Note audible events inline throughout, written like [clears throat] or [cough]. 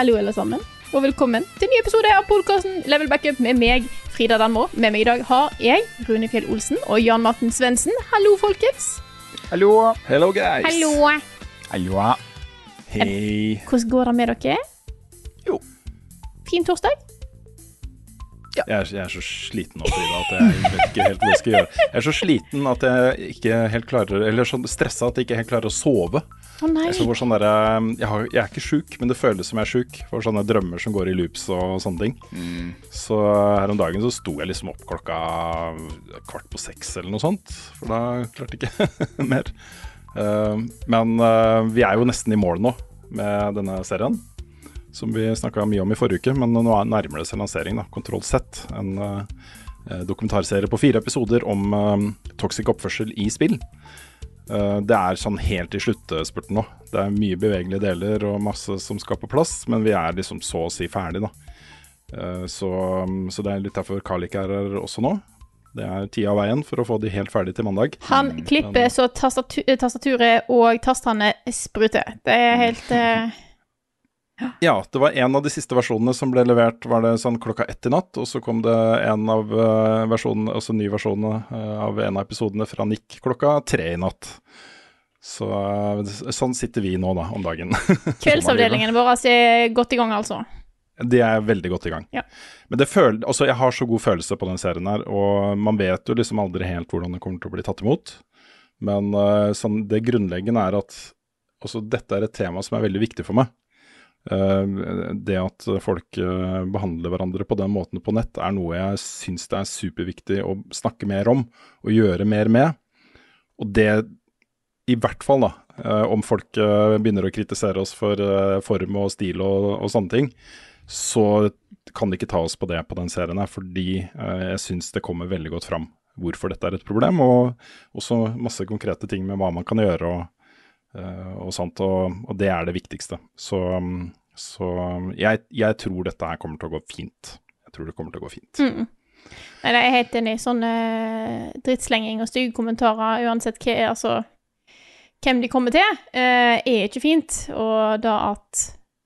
Hallo, alle sammen, og velkommen til en ny episode av podkasten Level Backup med meg, Frida Danmo. Med meg i dag har jeg, Rune Fjell Olsen og Jan Martin Svendsen. Hallo, folkens. Hallo. Hello, guys. Hallo. Hallo. Hei. Hvordan går det med dere? Jo. Fin torsdag? Jeg er, jeg er så sliten nå, Frida, at jeg vet ikke helt hva jeg skal gjøre. Jeg er så sliten at jeg ikke helt klarer Eller så stressa at jeg ikke helt klarer å sove. Nei. Jeg, sånn der, jeg, har, jeg er ikke sjuk, men det føles som jeg er sjuk. For sånne drømmer som går i loops og sånne ting. Så her om dagen så sto jeg liksom opp klokka kvart på seks eller noe sånt. For da klarte jeg ikke [laughs] mer. Uh, men uh, vi er jo nesten i mål nå med denne serien. Som vi snakka mye om i forrige uke, men nå er- nærmer det seg lansering. da, Kontroll Z. En uh, dokumentarserie på fire episoder om eh, toxic oppførsel i spill. Eh, Det er sånn helt i sluttspurten nå. Det er mye bevegelige deler og masse som skal på plass, men vi er liksom så å si ferdig, da. Eh, Så, så det er litt derfor Carl ikke er her også nå. Det er tida av veien for å få de helt ferdig til mandag. Han klipper så tastatu tastaturet og tastene spruter. Det er helt eh, Ja, det var en av de siste versjonene som ble levert var det sånn klokka ett i natt, og så kom det en av eh, versjonene, altså ny versjonene eh, av en av episodene fra Nick klokka tre i natt. Så eh, sånn sitter vi nå, da, om dagen. [laughs] Kveldsavdelingen vår er godt i gang, altså. De er veldig godt i gang. Ja. Men det føl altså, jeg har så god følelse på den serien her, og man vet jo liksom aldri helt hvordan det kommer til å bli tatt imot. Men sånn, det grunnleggende er at også dette er et tema som er veldig viktig for meg. Eh, det at folk eh, behandler hverandre på den måten på nett, er noe jeg syns det er superviktig å snakke mer om og gjøre mer med. Og det, i hvert fall da, eh, om folk begynner å kritisere oss for form og stil og, og sånne ting, så kan de ikke ta oss på det på den serien her, fordi jeg syns det kommer veldig godt fram hvorfor dette er et problem, og også masse konkrete ting med hva man kan gjøre og, og sånt, og, og det er det viktigste. Så, mm, så jeg, jeg tror dette her kommer til å gå fint. Jeg tror det kommer til å gå fint. Mm. Nei, jeg er helt enig. Sånn eh, drittslenging og stygge kommentarer, uansett hva, altså, hvem de kommer til, eh, er ikke fint. Og da at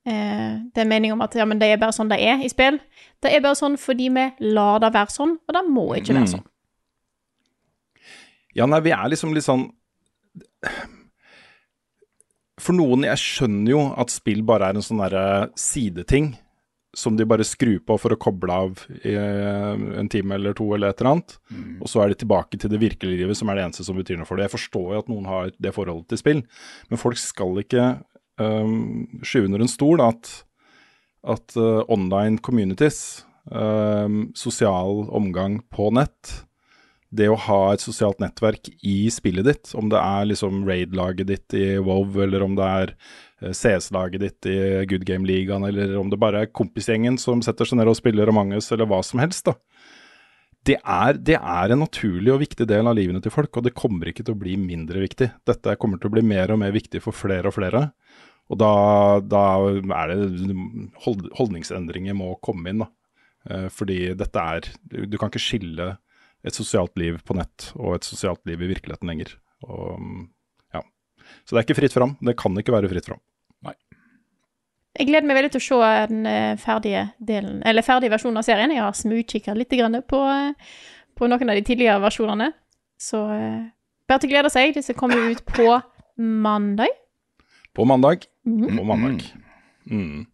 eh, det er mening om at ja, men det er bare sånn det er i spill. Det er bare sånn fordi vi lar det være sånn, og det må ikke være Mm. sånn. Ja, nei, vi er liksom litt sånn For noen, jeg skjønner jo at spill bare er en sånn derre sideting som de bare skrur på for å koble av i eh, en time eller to eller et eller annet. Og så er de tilbake til det virkelige livet, som er det eneste som betyr noe for det. Jeg forstår jo at noen har det forholdet til spill, men folk skal ikke um, skyve under en stol at, at uh, online communities, um, sosial omgang på nett, det å ha et sosialt nettverk i spillet ditt, om det er liksom raid-laget ditt i WoW, eller om det er eh, CS-laget ditt i Good Game Ligaen, eller om det bare er kompisgjengen som setter seg ned og spiller Among us, eller hva som helst, da. Det er, det er en naturlig og viktig del av livene til folk, og det kommer ikke til å bli mindre viktig. Dette kommer til å bli mer og mer viktig for flere og flere. Og da, da er det hold, Holdningsendringer må komme inn, da. Eh, Fordi dette er du kan ikke skille et sosialt liv på nett og et sosialt liv i virkeligheten lenger. Og, ja. Så det er ikke fritt fram. Det kan ikke være fritt fram. Jeg gleder meg veldig til å se den eh, ferdige delen, eller ferdige versjonen av serien. Jeg har smugkikka litt grann på, eh, på noen av de tidligere versjonene. Så eh, bare til å glede seg. Disse kommer ut på mandag. På mandag. Mm. På mandag. Mm.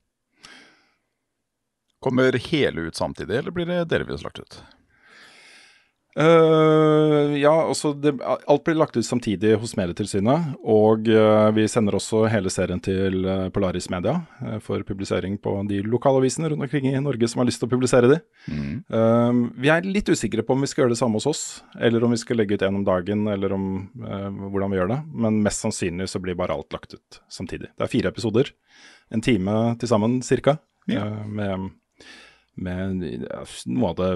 Kommer hele ut samtidig, eller blir det delvis lagt ut? Uh, ja, altså det, alt blir lagt ut samtidig hos Medietilsynet. Og uh, vi sender også hele serien til uh, Polaris Media for publisering på de lokalavisene rundt omkring i Norge som har lyst til å publisere de. Mm. vi er litt usikre på om vi skal gjøre det samme hos oss, eller om vi skal legge ut en om dagen, eller om hvordan vi gjør det. Men mest sannsynlig så blir bare alt lagt ut samtidig. Det er fire episoder. En time til sammen cirka. Ja. med, med noe av det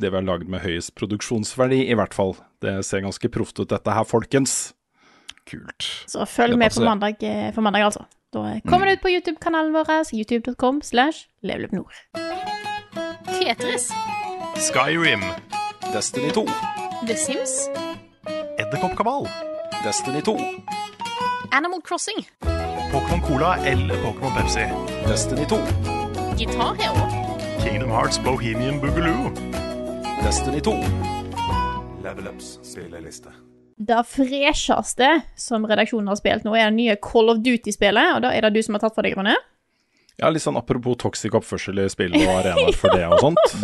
det vi har lagd med høyest produksjonsverdi, i hvert fall. Det ser ganske proft ut, dette her, folkens. Kult. Så følg med på mandag, eh, for mandag, altså. Da kommer det ut på YouTube-kanalen vår, youtube.com slash levelupnord. Tetris. Skyrim. Destiny 2. The Sims. Edderkoppkabal. Destiny 2. Animal Crossing. Pokémon Cola eller Pokémon Pepsi. Destiny 2. Gitar Hero. Kingdom Hearts Bohemian Boogaloo. Destiny 2. Level Ups spilleliste. Det fresheste som redaksjonen har spilt nå, er det nye Call of Duty-spillet. Og da er det du som har tatt for deg, Ronny? Ja, litt sånn apropos toxic oppførsel i spill og arenaer for det og sånt.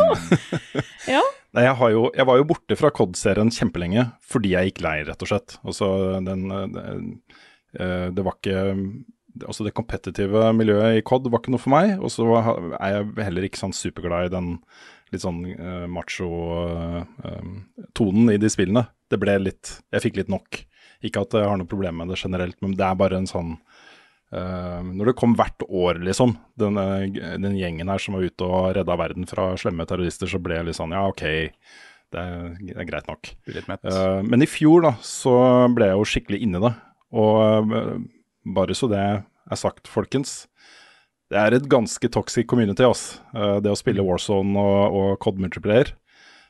[laughs] ja. Nei, jeg, jo, jeg, var jo borte fra COD-serien kjempelenge fordi jeg gikk lei, rett og slett. Altså, den, den, eh, det var ikke Altså, det kompetitive miljøet i COD var ikke noe for meg. Og så er jeg heller ikke sånn superglad i den litt sånn uh, macho-tonen uh, i de spillene. Det ble litt Jeg fikk litt nok. Ikke at jeg har noe problem med det generelt, men det er bare en sånn uh, Når det kom hvert år, liksom, den, den, gjengen her som var ute og redda verden fra slemme terrorister, så ble jeg litt sånn Ja, OK. Det er, det er greit nok. men i fjor da, så ble jeg jo skikkelig inni det. Og bare så det er sagt, folkens det er et ganske toxic community. ass. Det å spille Warzone og, og COD multiplayer,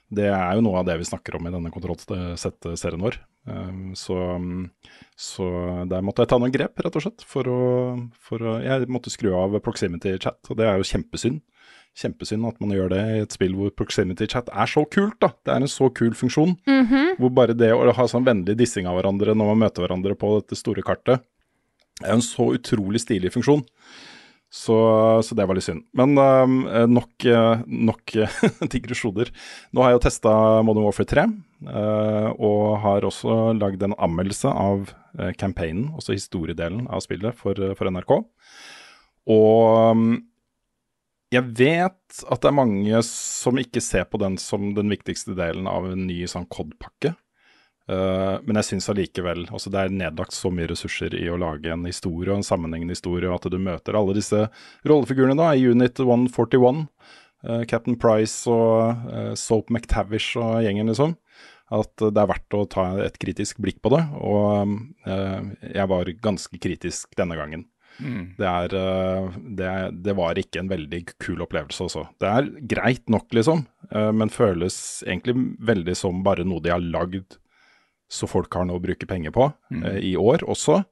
det er jo noe av det vi snakker om i denne kontrollsett-serien vår. Eh, så, så, der måtte jeg ta noen grep, rett og slett. For å, for å, jeg måtte skru av proximity chat, og det er jo kjempesynd. Kjempesynd at man gjør det i et spill hvor proximity chat er så kult. da. Det er en så kul funksjon. Mm -hmm. Hvor bare det å ha sånn vennlig dissing av hverandre når man møter hverandre på dette store kartet, er en så utrolig stilig funksjon. Så, så, det var litt synd. Men uh, nok, uh, nok [laughs] digresjoner. Nå har jeg jo testa Modern Warfare 3, uh, og har også lagd en anmeldelse av uh, campaignen, også historiedelen av spillet, for, for NRK. Og um, jeg vet at det er mange som ikke ser på den som den viktigste delen av en ny sånn COD-pakke. Uh, men jeg syns allikevel altså Det er nedlagt så mye ressurser i å lage en historie og en sammenhengende historie, og at du møter alle disse rollefigurene da, i Unit 141. Uh, Captain Price og uh, Soap McTavish og gjengen, liksom. At det er verdt å ta et kritisk blikk på det. Og jeg var ganske kritisk denne gangen. Mm. Det, er, det, det, var ikke en veldig kul opplevelse også. Det er greit nok, liksom, men føles egentlig veldig som bare noe de har lagd så folk har noe å bruke penger på mm. eh, i år også.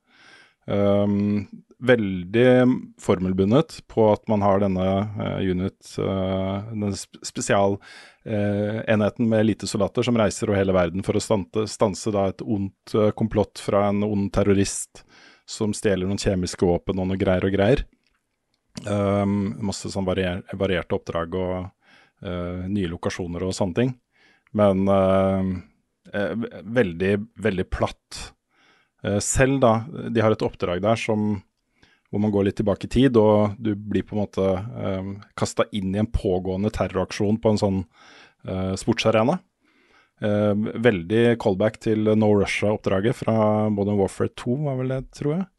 Um, veldig formelbundet på at man har denne uh, unit, uh, denne spesialenheten uh, med elitesoldater som reiser over hele verden for å stante, stanse da, et ondt komplott fra en ond terrorist som stjeler noen kjemiske våpen og noe greier og greier. Um, masse sånn varier, varierte oppdrag og nye lokasjoner og sånne ting. Men eh, veldig, veldig platt. Eh, selv da, de har et oppdrag der som, hvor man går litt tilbake i tid, og du blir på en måte eh, kasta inn i en pågående terroraksjon på en sånn eh, sportsarena. Eh, veldig callback til No Russia-oppdraget fra Modern Warfare 2, var vel det, tror jeg.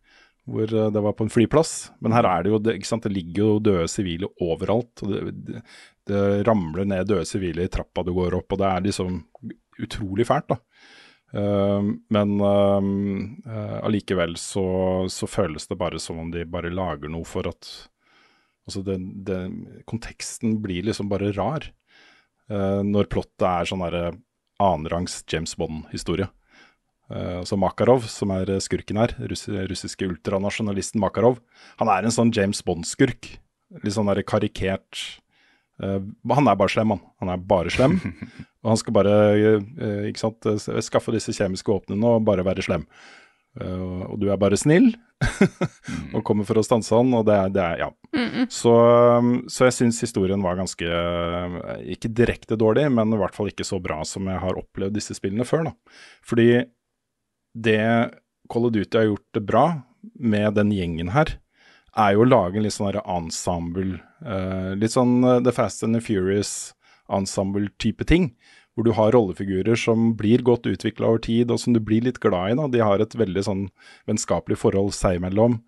Hvor eh, det var på en flyplass. Men her er det jo, ikke sant, det ligger jo døde sivile overalt. og det, det, det ramler ned døde sivile i trappa du går opp, og det er liksom utrolig fælt, da. Uh, men uh, uh, så, så, føles det bare som om de bare lager noe for at Altså, det, det, konteksten blir liksom bare rar. Uh, når plottet er sånn derre annenrangs James Bond-historie. så Makarov, som er skurken her, russ, russiske ultranasjonalisten Makarov, han er en sånn James Bond-skurk. Litt sånn der karikert han er bare slem, han. Han er bare slem. [laughs] og han skal bare uh, ikke sant, skaffe disse kjemiske våpnene og bare være slem. Eh, og du er bare snill [laughs] og kommer for å stanse han, og det er, det er ja. Så, um, så jeg syns historien var ganske eh, Ikke direkte dårlig, men i hvert fall ikke så bra som jeg har opplevd disse spillene før. da. Fordi det Call of Duty har gjort det bra med den gjengen her, er jo å lage en litt sånn ensemble eh, Litt sånn eh, The Fast and the Furious ensemble-type ting. Hvor du har rollefigurer som blir godt utvikla over tid, og som du blir litt glad i. Da. De har et veldig sånn vennskapelig forhold seg imellom.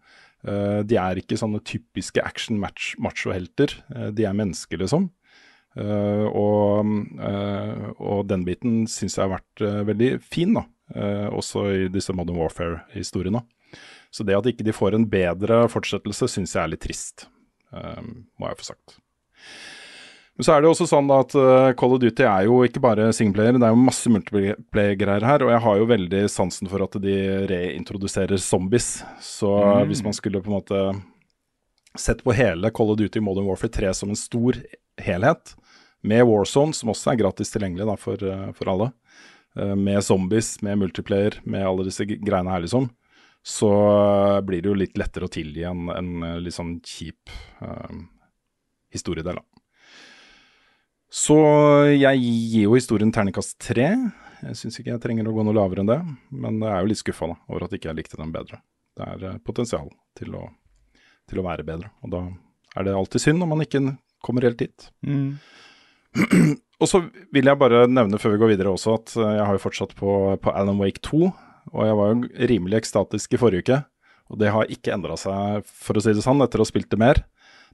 Eh, de er ikke sånne typiske action-macho-helter. Uh, de er mennesker, liksom. Uh, og, uh, og den biten syns jeg har vært uh, veldig fin, da. også i disse Modern Warfare-historiene. Så det at ikke de får en bedre fortsettelse, syns jeg er litt trist, må jeg få sagt. Men så er det også sånn at uh, Call of Duty er jo ikke bare singleplayer, det er jo masse multiplayer-greier her. Og jeg har jo veldig sansen for at de reintroduserer zombies. Så mm. hvis man skulle på en måte sett på hele Call of Duty Modern Warfare 3 som en stor helhet, med Warzone, som også er gratis tilgjengelig da, for, uh, for alle, uh, med zombies, med multiplayer, med alle disse greiene her, liksom, så blir det jo litt lettere å tilgi en, en litt sånn kjip historiedel, da. Så jeg gir jo historien terningkast tre. Jeg syns ikke jeg trenger å gå noe lavere enn det, men jeg er jo litt skuffa over at ikke jeg likte den bedre. Det er eh, potensial til å, til å, være bedre, og da er det alltid synd om man ikke kommer helt dit. Mm. [clears throat] og så vil jeg bare nevne før vi går videre også at eh, jeg har jo fortsatt på, på Alan Wake 2, og jeg var jo rimelig ekstatisk i forrige uke. Og det har ikke endra seg, for å si det sånn, etter å ha spilt det mer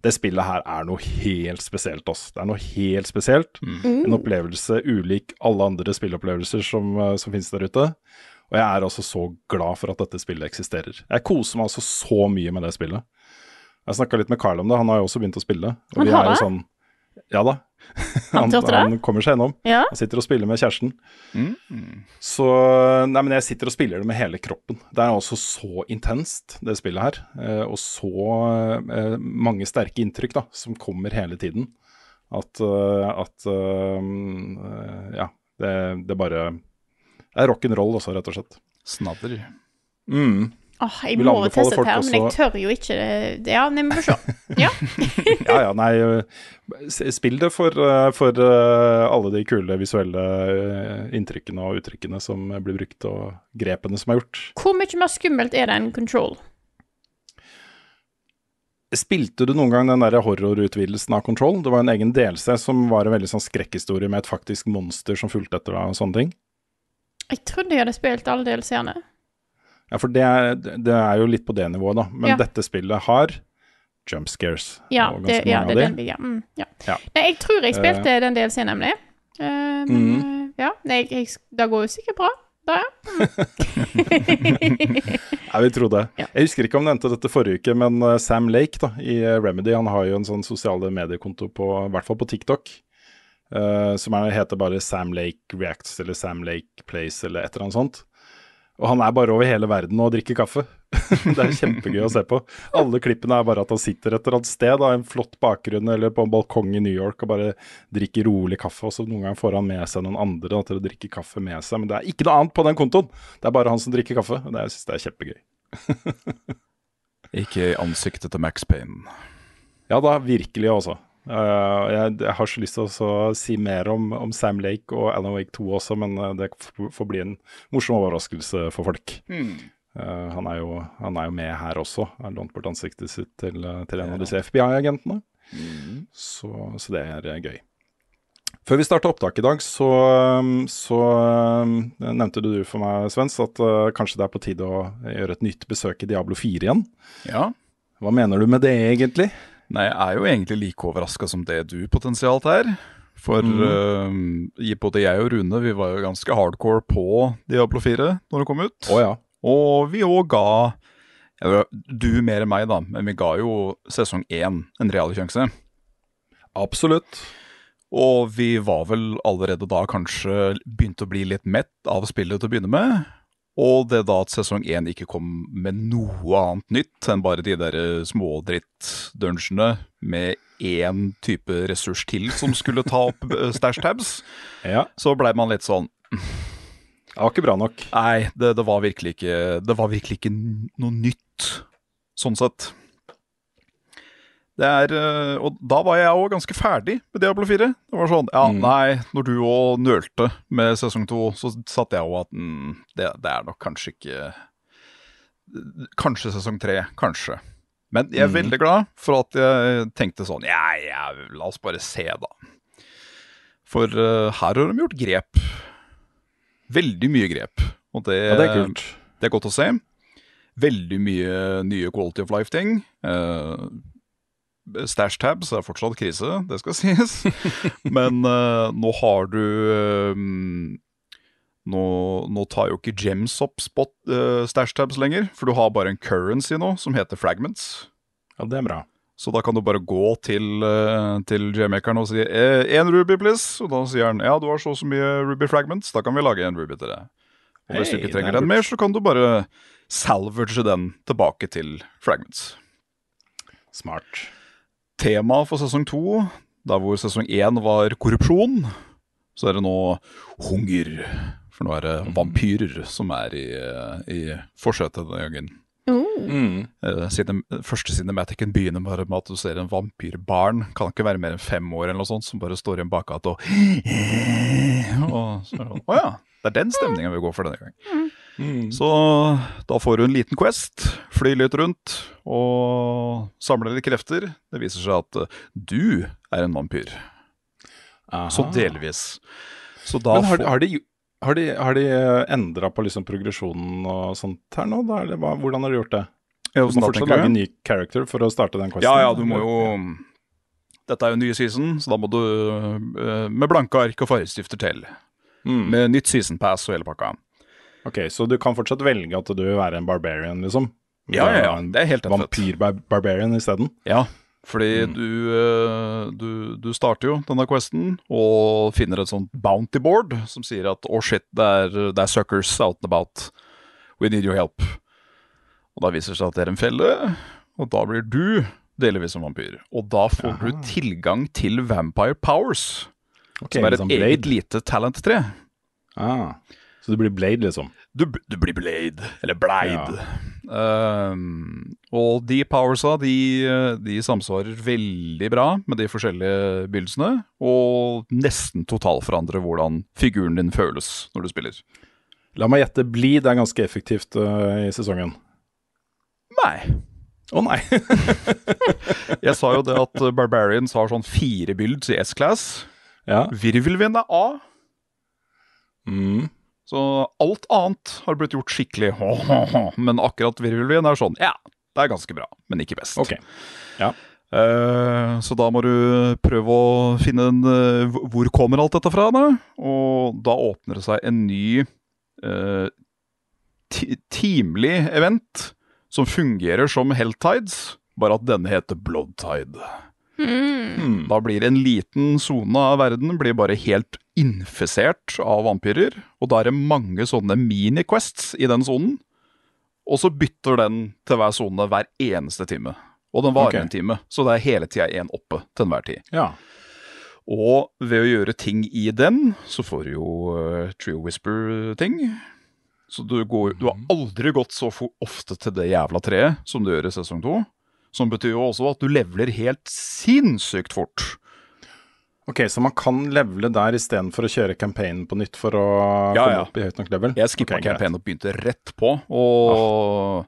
det spillet her er noe helt spesielt. Også. Det er noe helt spesielt. Mm. En opplevelse ulik alle andre spillopplevelser som, eh, som finnes der ute. Og jeg er altså så glad for at dette spillet eksisterer. Jeg koser meg altså så mye med det spillet. Jeg snakka litt med Carl om det, han har jo også begynt å spille. Og han har det? Sånn, ja da. Han, han, han, kommer seg gjennom. Ja. Han sitter og spiller med kjæresten. Mm. Så Nei, men jeg sitter og spiller det med hele kroppen. Det er altså så intenst, det spillet her. Eh, og så eh, mange sterke inntrykk da, som kommer hele tiden. At, uh, at uh, Ja, det, det bare Det er rock'n'roll også, rett og slett. Snadder. Mm. Åh, jeg må teste det her, men jeg tør jo ikke det. Ja, nei, vi får se. Ja. [laughs] ja, ja, nei. Spill det for, eh, for, eh, alle de kule visuelle eh, inntrykkene og uttrykkene som blir brukt, og grepene som er gjort. Hvor mye mer skummelt er det enn Control? Spilte du noen gang den der horrorutvidelsen av Control? Det var en egen delse som var en veldig sånn skrekkhistorie med et faktisk monster som fulgte etter deg og sånne ting. Jeg trodde jeg hadde spilt alle DLC-ene. Ja, for det er, det er, jo litt på det nivået, da. Men ja. dette spillet har jump scares. Ja, det, ja, det er den vi mm, ja. ja. Nei, jeg tror jeg spilte uh, den DLC, nemlig. Uh, men mm. uh, ja, Nei, jeg, det går jo sikkert bra. Da, ja. jeg vil tro det. Jeg husker ikke om jeg nevnte dette forrige uke, men Sam Lake da, i Remedy han har jo en sånn sosiale mediekonto på, i hvert fall på TikTok. som er, heter bare Sam Lake Reacts eller Sam Lake Plays eller et eller annet sånt. Og han er bare over hele verden og drikker kaffe. [laughs] det er kjempegøy å se på. Alle klippene er bare at han sitter et eller annet sted, av en flott bakgrunn eller på en balkong i New York og bare drikker rolig kaffe. Og så noen ganger får han med seg noen andre da, til å drikke kaffe med seg. Men det er ikke noe annet på den kontoen. Det er bare han som drikker kaffe. Det, jeg syns det er kjempegøy. [laughs] ikke i ansiktet til Max Payne. Ja da, virkelig også. Uh, jeg, jeg, har så lyst til å si mer om, om, Sam Lake og Alan Wake 2 også, men uh, det får bli en morsom overraskelse for folk. Mm. Uh, han, er jo, han, er jo, med her også. Har lånt bort ansiktet sitt til, til en av disse FBI-agentene. Mm. Så, så, det er gøy. Før vi starta opptak i dag, så, så nevnte du for meg, Svens, at kanskje det er på tide å gjøre et nytt besøk i Diablo 4 igjen. Ja. Hva mener du med det, egentlig? Nei, jeg er jo egentlig like overraska som det du potensialt er. For mm. uh, både jeg og Rune vi var jo ganske hardcore på Diablo 4 når det kom ut. Oh, ja. Og vi òg ga ja, Du mer enn meg, da, men vi ga jo sesong én en real sjanse. Absolutt. Og vi var vel allerede da kanskje begynt å bli litt mett av spillet til å begynne med. Og det da at sesong én ikke kom med noe annet nytt enn bare de der smådritt-dungeonene med én type ressurs til som skulle ta opp eh, [laughs] stash tabs, ja. så blei man litt sånn Det var ikke bra nok. Nei, det, det, var virkelig ikke, det var virkelig ikke noe nytt, sånn sett. Det er, eh, og da var jeg òg ganske ferdig med Diablo 4. Det var sånn, ja, Mm. nei, når du òg nølte med sesong 2, så satt jeg òg at mm, det, det er nok kanskje ikke Kanskje sesong 3, kanskje. Men jeg er Mm. veldig glad for at jeg tenkte sånn Ja, ja, la oss bare se, da. For uh, her har de gjort grep. Veldig mye grep. Og det, Ja, det er kult. det er godt å se. Veldig mye nye quality of life-ting. Uh, Stash tabs er fortsatt krise, det skal [laughs] sies. Men uh, nå har du um, nå, nå tar jo ikke gems opp spot, uh, stash tabs lenger, for du har bare en currency nå som heter fragments. Ja, det er bra. Så da kan du bare gå til, uh, til gemmekeren og si én ruby, please. Og da sier han ja, du har så og så mye ruby fragments, da kan vi lage en ruby til deg. Og hvis du ikke trenger er den mer, så kan du bare salvage den tilbake til fragments. Smart. Tema for sesong to, der hvor sesong én var korrupsjon, så er det nå hunger. For nå er det vampyrer som er i, i forsetet denne gangen. Mm. Eh, første cinematicen begynner bare med at du ser en vampyrbarn. Kan ikke være mer enn fem år eller noe sånt, som bare står i en bakgate og [gasps] sånn, Å ja, det er den stemninga vi går for denne gang. Mm. Så da får du en liten quest, fly litt rundt og samle litt krefter. Det viser seg at eh, du er en vampyr. Aha. Så delvis. Så da Men har, får- har de, har de, har de endra på liksom progresjonen og sånt her nå? Da? Eller hva, hvordan har de gjort det? Ja, Du må fortsatt lage en ny character for å starte den questen? Ja, ja, du må jo Dette er jo en ny season, så da må du eh, med blanke ark og fargestifter til. Mm. Med nytt season pass og hele pakka. Ok, Så du kan fortsatt velge at du vil være en barbarian, liksom? Ja, ja, ja. Det er helt fett. Vampyr-barbarian isteden? Ja, fordi Mm. du, eh, du, du starter jo denne questen og finner et sånt bounty board som sier at oh shit, det er, det er suckers out and about. We need your help. Og da viser det seg at det er en felle, og da blir du delvis som vampyr. Og da får du tilgang til vampire powers, okay, som er et liksom eget lite talent-tre. Ah, så du blir Blade, liksom? Du, du blir Blade, eller Bleid. Ja. Um, og de powersa, de, de samsvarer veldig bra med de forskjellige begynnelsene, og nesten totalforandrer hvordan figuren din føles når du spiller. La meg gjette, Bleed er ganske effektivt uh, i sesongen. Nei. Å nei! [laughs] Jeg sa jo det at Barbarians har sånn fire builds i S-class. ja. Virvelvind er A, Mm. Så alt annet har blitt gjort skikkelig. [laughs] Men akkurat virvelvind er sånn, ja, det er ganske bra, men ikke best. Okay. Ja. Eh, så da må du prøve å finne en eh, hvor- kommer alt dette fra? Da? Og da åpner det seg en ny uh, timelig teamlig event som fungerer som Helltides, bare at denne heter Bloodtide. Mm. Da blir en liten sone av verden blir bare helt infisert av vampyrer. Og da er det mange sånne mini-quests i den sonen. Og så bytter den til hver sone hver eneste time. Og den varer okay. en time, så det er hele tida én oppe til enhver tid. Ja. Og ved å gjøre ting i den, så får du jo uh, Trio Whisper-ting. Så du, går, du har aldri gått så ofte til det jævla treet som du gjør i sesong to. Som betyr jo også at du leveler helt sinnssykt fort. Ok, så man kan levele der istedenfor å kjøre campaignen på nytt for å Ja, komme ja. opp i høyt nok level? Jeg skippa okay, campaignen og begynte rett på. Og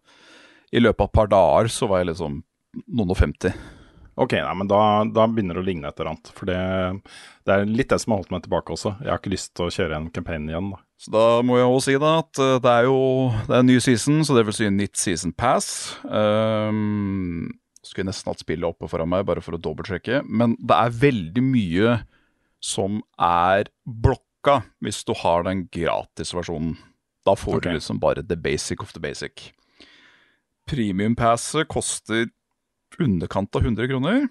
i løpet av et par dager så var jeg liksom noen og 50. Ok, nei, men da, da begynner det å ligne et eller annet. For det, det er litt det som har holdt meg tilbake også. Jeg har ikke lyst til å kjøre en campaign igjen, da. Så da må jeg også si da at eh, det er jo det er en ny season, så det vil si en nytt season pass. Um, skulle nesten hatt spillet oppe foran meg, bare for å dobbeltsjekke. Men det er veldig mye som er blokka hvis du har den gratisversjonen. Da får okay. du liksom bare the basic of the basic. Premium passet koster underkant av 100 kroner.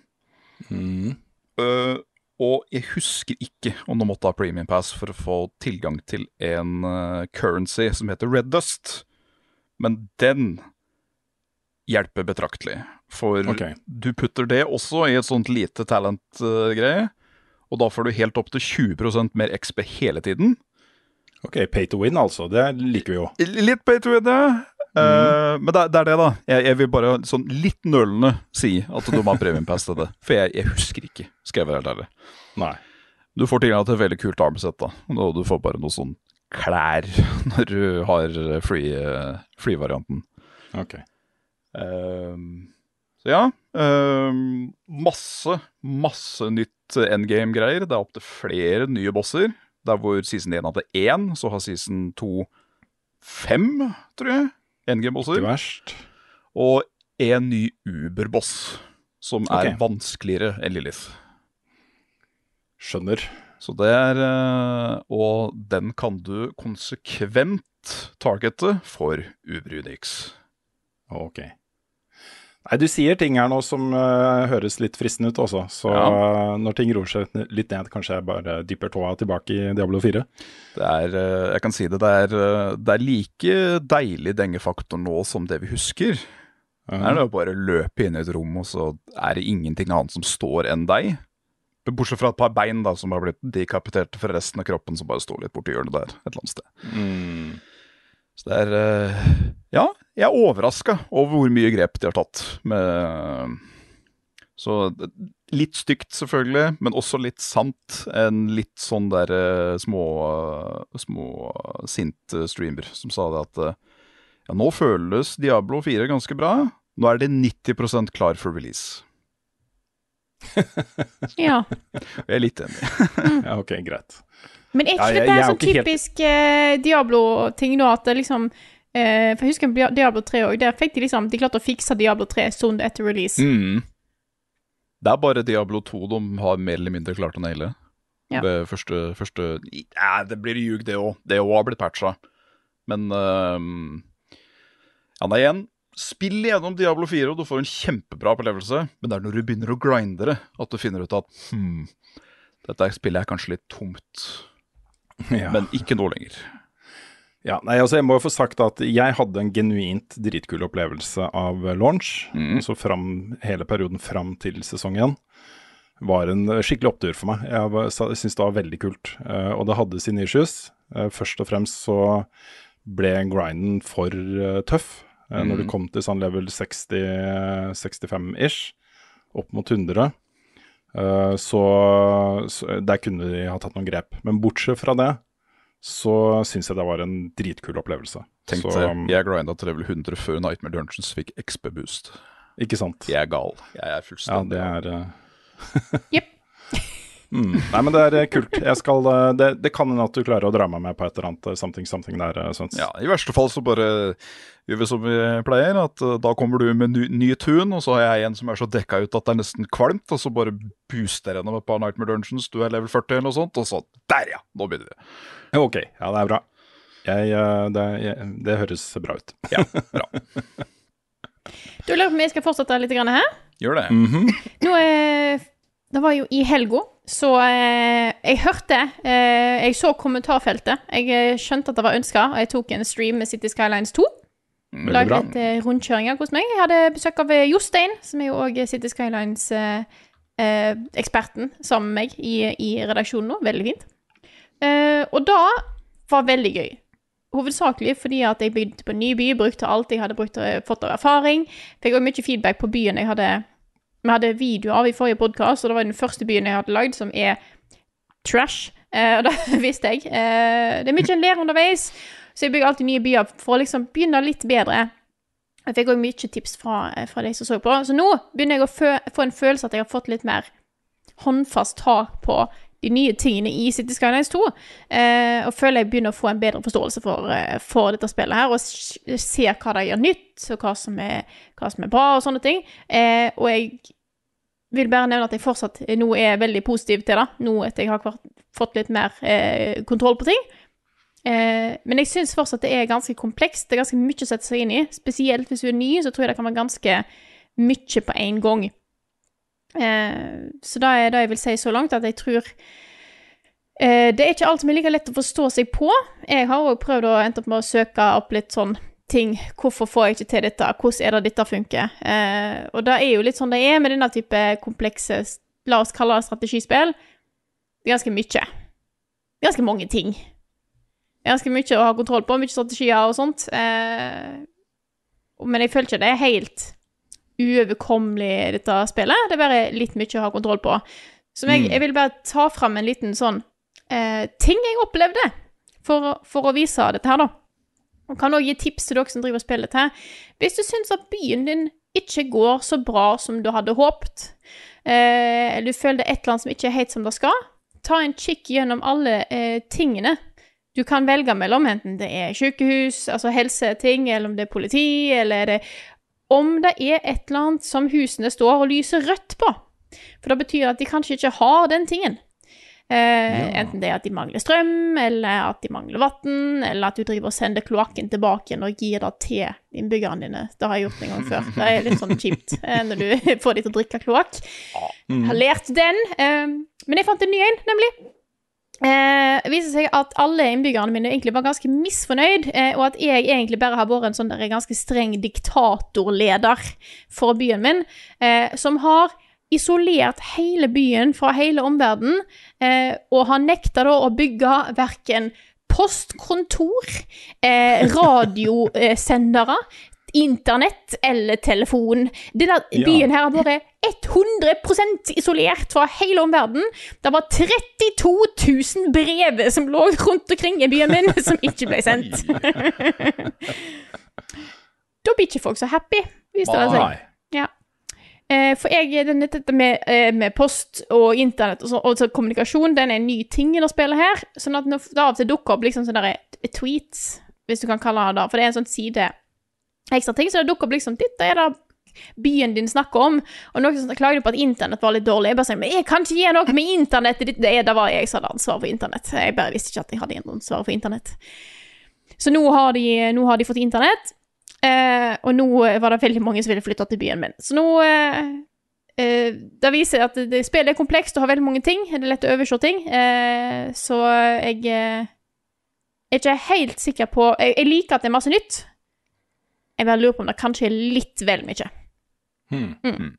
Mm. Uh, og jeg husker ikke om du måtte ha premium pass for å få tilgang til en uh, currency som heter Red Dust. Men den hjelper betraktelig. For okay. du putter det også i et sånt lite talent-greie. og da får du helt opp til 20% mer XP hele tiden. Ok, pay to win, altså. Det liker vi jo. Litt pay to win, ja. Eh, men det, det er det, da. Jeg, jeg vil bare sånn litt nølende si at du må ha premium pass til det. For jeg, jeg husker ikke, skal jeg være helt ærlig. Nei. Du får tilgang til et veldig kult armsett, da. Og du får bare noe sånn klær [laughs] når du har free, eh, free-varianten. Ok. Uh, så ja. Uh, masse, masse nytt endgame-greier. Det er opptil flere nye bosser. Der hvor season 1 hadde én, så har season 2 fem, tror jeg. Ikke verst. Og en ny Uber-boss, som er okay. vanskeligere enn Lilith. Skjønner. Så det er eh, Og den kan du konsekvent targete for Uber Unix. Ok. Nei, du sier ting her nå som uh, høres litt fristende ut også. Så Ja. uh, når ting roer seg litt ned, kanskje jeg bare dypper tåa tilbake i Diablo 4. Det er, uh, jeg kan si det, det er, det er like deilig dengefaktor nå som det vi husker. Det er det å bare løpe inn i et rom, og så er det ingenting annet som står enn deg. Bortsett fra et par bein da, som har blitt dekapiterte fra resten av kroppen, som bare står litt borti hjørnet der et eller annet sted. Mm. Så det er eh, Ja, jeg er overraska over hvor mye grep de har tatt med Så litt stygt, selvfølgelig, men også litt sant. En litt sånn der eh, små, små sint streamer som sa det at eh, ja, nå føles Diablo 4 ganske bra. Nå er det 90% klar for release. [laughs] Ja. Jeg er litt enig. Ja, ok, greit. Men er ikke Ja, dette en sånn typisk helt- eh, Diablo-ting nå, at det liksom eh, For jeg husker Diablo 3 òg. Der fikk de liksom De klarte å fikse Diablo 3 stund etter release. Mm. Det er bare Diablo 2 de har mer eller mindre klart å naile. Ja. Det første, første ja, Det blir ljug, det òg. Det òg har blitt patcha. Men uh, Ja, nei, igjen. Spill gjennom Diablo 4, og du får en kjempebra opplevelse. Men det er når du begynner å grinde det, at du finner ut at hm, dette spillet er kanskje litt tomt. [laughs] Ja. Men ikke nå lenger. Ja, nei, altså Jeg må jo få sagt at jeg hadde en genuint dritkul opplevelse av launch. Mm. Så fram, hele perioden fram til sesong én. Var en skikkelig opptur for meg. Jeg, syns det var veldig kult. Eh, og det hadde sine issues. Eh, først og fremst så ble grinden for eh, tøff. Når du Mm. kom til sånn level 60-65-ish, opp mot 100. Eh, så, så der kunne de ha tatt noen grep. Men bortsett fra det, så syns jeg det var en dritkul opplevelse. Tenk så, det, jeg grinda til level 100 før Nightmare Dungeons fikk XP-boost. Ikke sant? Jeg er gal. Jeg er Ja, det er [laughs] uh... Jepp. Mm. Nei, men det er eh, kult. Jeg skal, eh, det, det kan hende at du klarer å dra meg med på et eller annet eh, something something der, Svens. Ja, I verste fall så bare gjør vi som vi pleier. At Da kommer du med ny, ny tune, og så har jeg en som er så dekka ut at det er nesten kvalmt. Og så bare booster jeg gjennom et par Nightmare Dungeons. Du er level 40 eller noe sånt. Og så der, ja! Nå begynner vi. Ok, ja, det er bra. Jeg, det, jeg, det høres bra ut. Ja, bra. Du lurer på om jeg skal fortsette litt her? Gjør det. Mhm. Nå er Det var jo i helga, så eh, jeg hørte eh, Jeg så kommentarfeltet. Jeg eh, skjønte at det var ønska, og jeg tok en stream med City Skylines 2. Laget bra. litt eh, rundkjøringer hos meg. Jeg hadde besøk av eh, Jostein, som er jo òg City Skylines-eksperten, sammen med meg i, i redaksjonen nå. Veldig fint. Eh, og da var veldig gøy. Hovedsakelig fordi at jeg begynte på en ny by, brukte alt jeg hadde brukt, fått av erfaring. Fikk også mye feedback på byen jeg hadde Vi hadde video av i forrige podkast, og det var den første byen jeg hadde lagd, som er trash. Eh, og [laughs] det visste jeg. Eh, det er mye en ler underveis, så jeg bygger alltid nye byer for å liksom begynne litt bedre. Jeg fikk òg mye tips fra, fra de som så på. Så nå begynner jeg å få en følelse at jeg har fått litt mer håndfast tak på de nye tingene i City Skylines 2. Eh, og føler jeg begynner å få en bedre forståelse for, eh, for dette spillet her, og ser hva de gjør nytt, og hva som er, hva som er bra, og sånne ting. Eh, og jeg vil bare nevne at jeg fortsatt nå er veldig positiv til det, nå etter jeg har fått litt mer eh, kontroll på ting. Eh, men jeg syns fortsatt det er ganske komplekst. Det er ganske mye å sette seg inn i. Spesielt hvis du er ny, så tror jeg det kan være ganske mye på én gang. Eh, så da er det jeg vil si så langt, at jeg tror eh, Det er ikke alt som er like lett å forstå seg på. Jeg har òg prøvd å endte opp med å søke opp litt sånn ting. Hvorfor får jeg ikke til dette? Hvordan er det dette funker? Eh, og det er jo litt sånn det er med denne type komplekse, la oss kalle det strategispill. Det er ganske mye. Ganske mange ting. ganske mye å ha kontroll på, mye strategier og sånt. Eh, men jeg føler ikke det er helt uoverkommelig, dette spillet. Det er bare litt mye å ha kontroll på. Så jeg, jeg vil bare ta fram en liten sånn eh, ting jeg opplevde, for, for å vise dette her, da. Og kan også gi tips til dere som driver og spiller her. Hvis du syns at byen din ikke går så bra som du hadde håpet, eh, eller du føler det er et eller annet som ikke er helt som det skal, ta en kikk gjennom alle eh, tingene du kan velge mellom, enten det er sykehus, altså helseting, eller om det er politi, eller er det Om det er et eller annet som husene står og lyser rødt på. For det betyr at de kanskje ikke har den tingen. Eh, Enten det er at de mangler strøm, eller at de mangler vann, eller at du driver og sender kloakken tilbake igjen og gir det til innbyggerne dine. Det har jeg gjort en gang før. Det er litt sånn kjipt eh, når du [laughs] får de til å drikke kloakk. Jeg har lært den. Eh, men jeg fant en ny en, nemlig. Eh, det viser seg at alle innbyggerne mine egentlig var ganske misfornøyd, eh, og at jeg egentlig bare har vært en sånn ganske streng diktatorleder for byen min, eh, som har isolert hele byen fra hele omverdenen, eh, og har nekta da å bygge verken postkontor, eh, [laughs] radiosendere, internett eller telefon. Denne byen her har vært 100% isolert fra hele omverdenen. Det var 32 000 brev som lå rundt omkring i byen min, som ikke ble sendt. [laughs] da blir ikke folk så happy, viser det seg. Eh, for jeg, den, dette med, eh, med post og internett og, så, og så kommunikasjon, den er en ny ting i det spillet her. Sånn at det av og til dukker opp liksom sånne eh, tweets, hvis du kan kalle det det, for det er en sånn side ekstra ting, så det dukker opp liksom Dette er det byen din snakker om, og noen som klager på at internett var litt dårlig. Jeg bare sier, men jeg kan ikke gi noe med internett. Det, det, det var jeg som hadde ansvar for internett. Jeg bare visste ikke at jeg hadde ansvar for internett. Så nå har de, nå har de fått internett, eh, og nå var det veldig mange som ville flytte til byen min. Så nå eh, eh, Det viser at det, det, spillet er komplekst og har veldig mange ting. Det er lett å overse ting. Eh, så jeg eh, er ikke helt sikker på jeg, jeg liker at det er masse nytt. Jeg bare lurer på om det kanskje er litt vel mye. Hmm. Mm.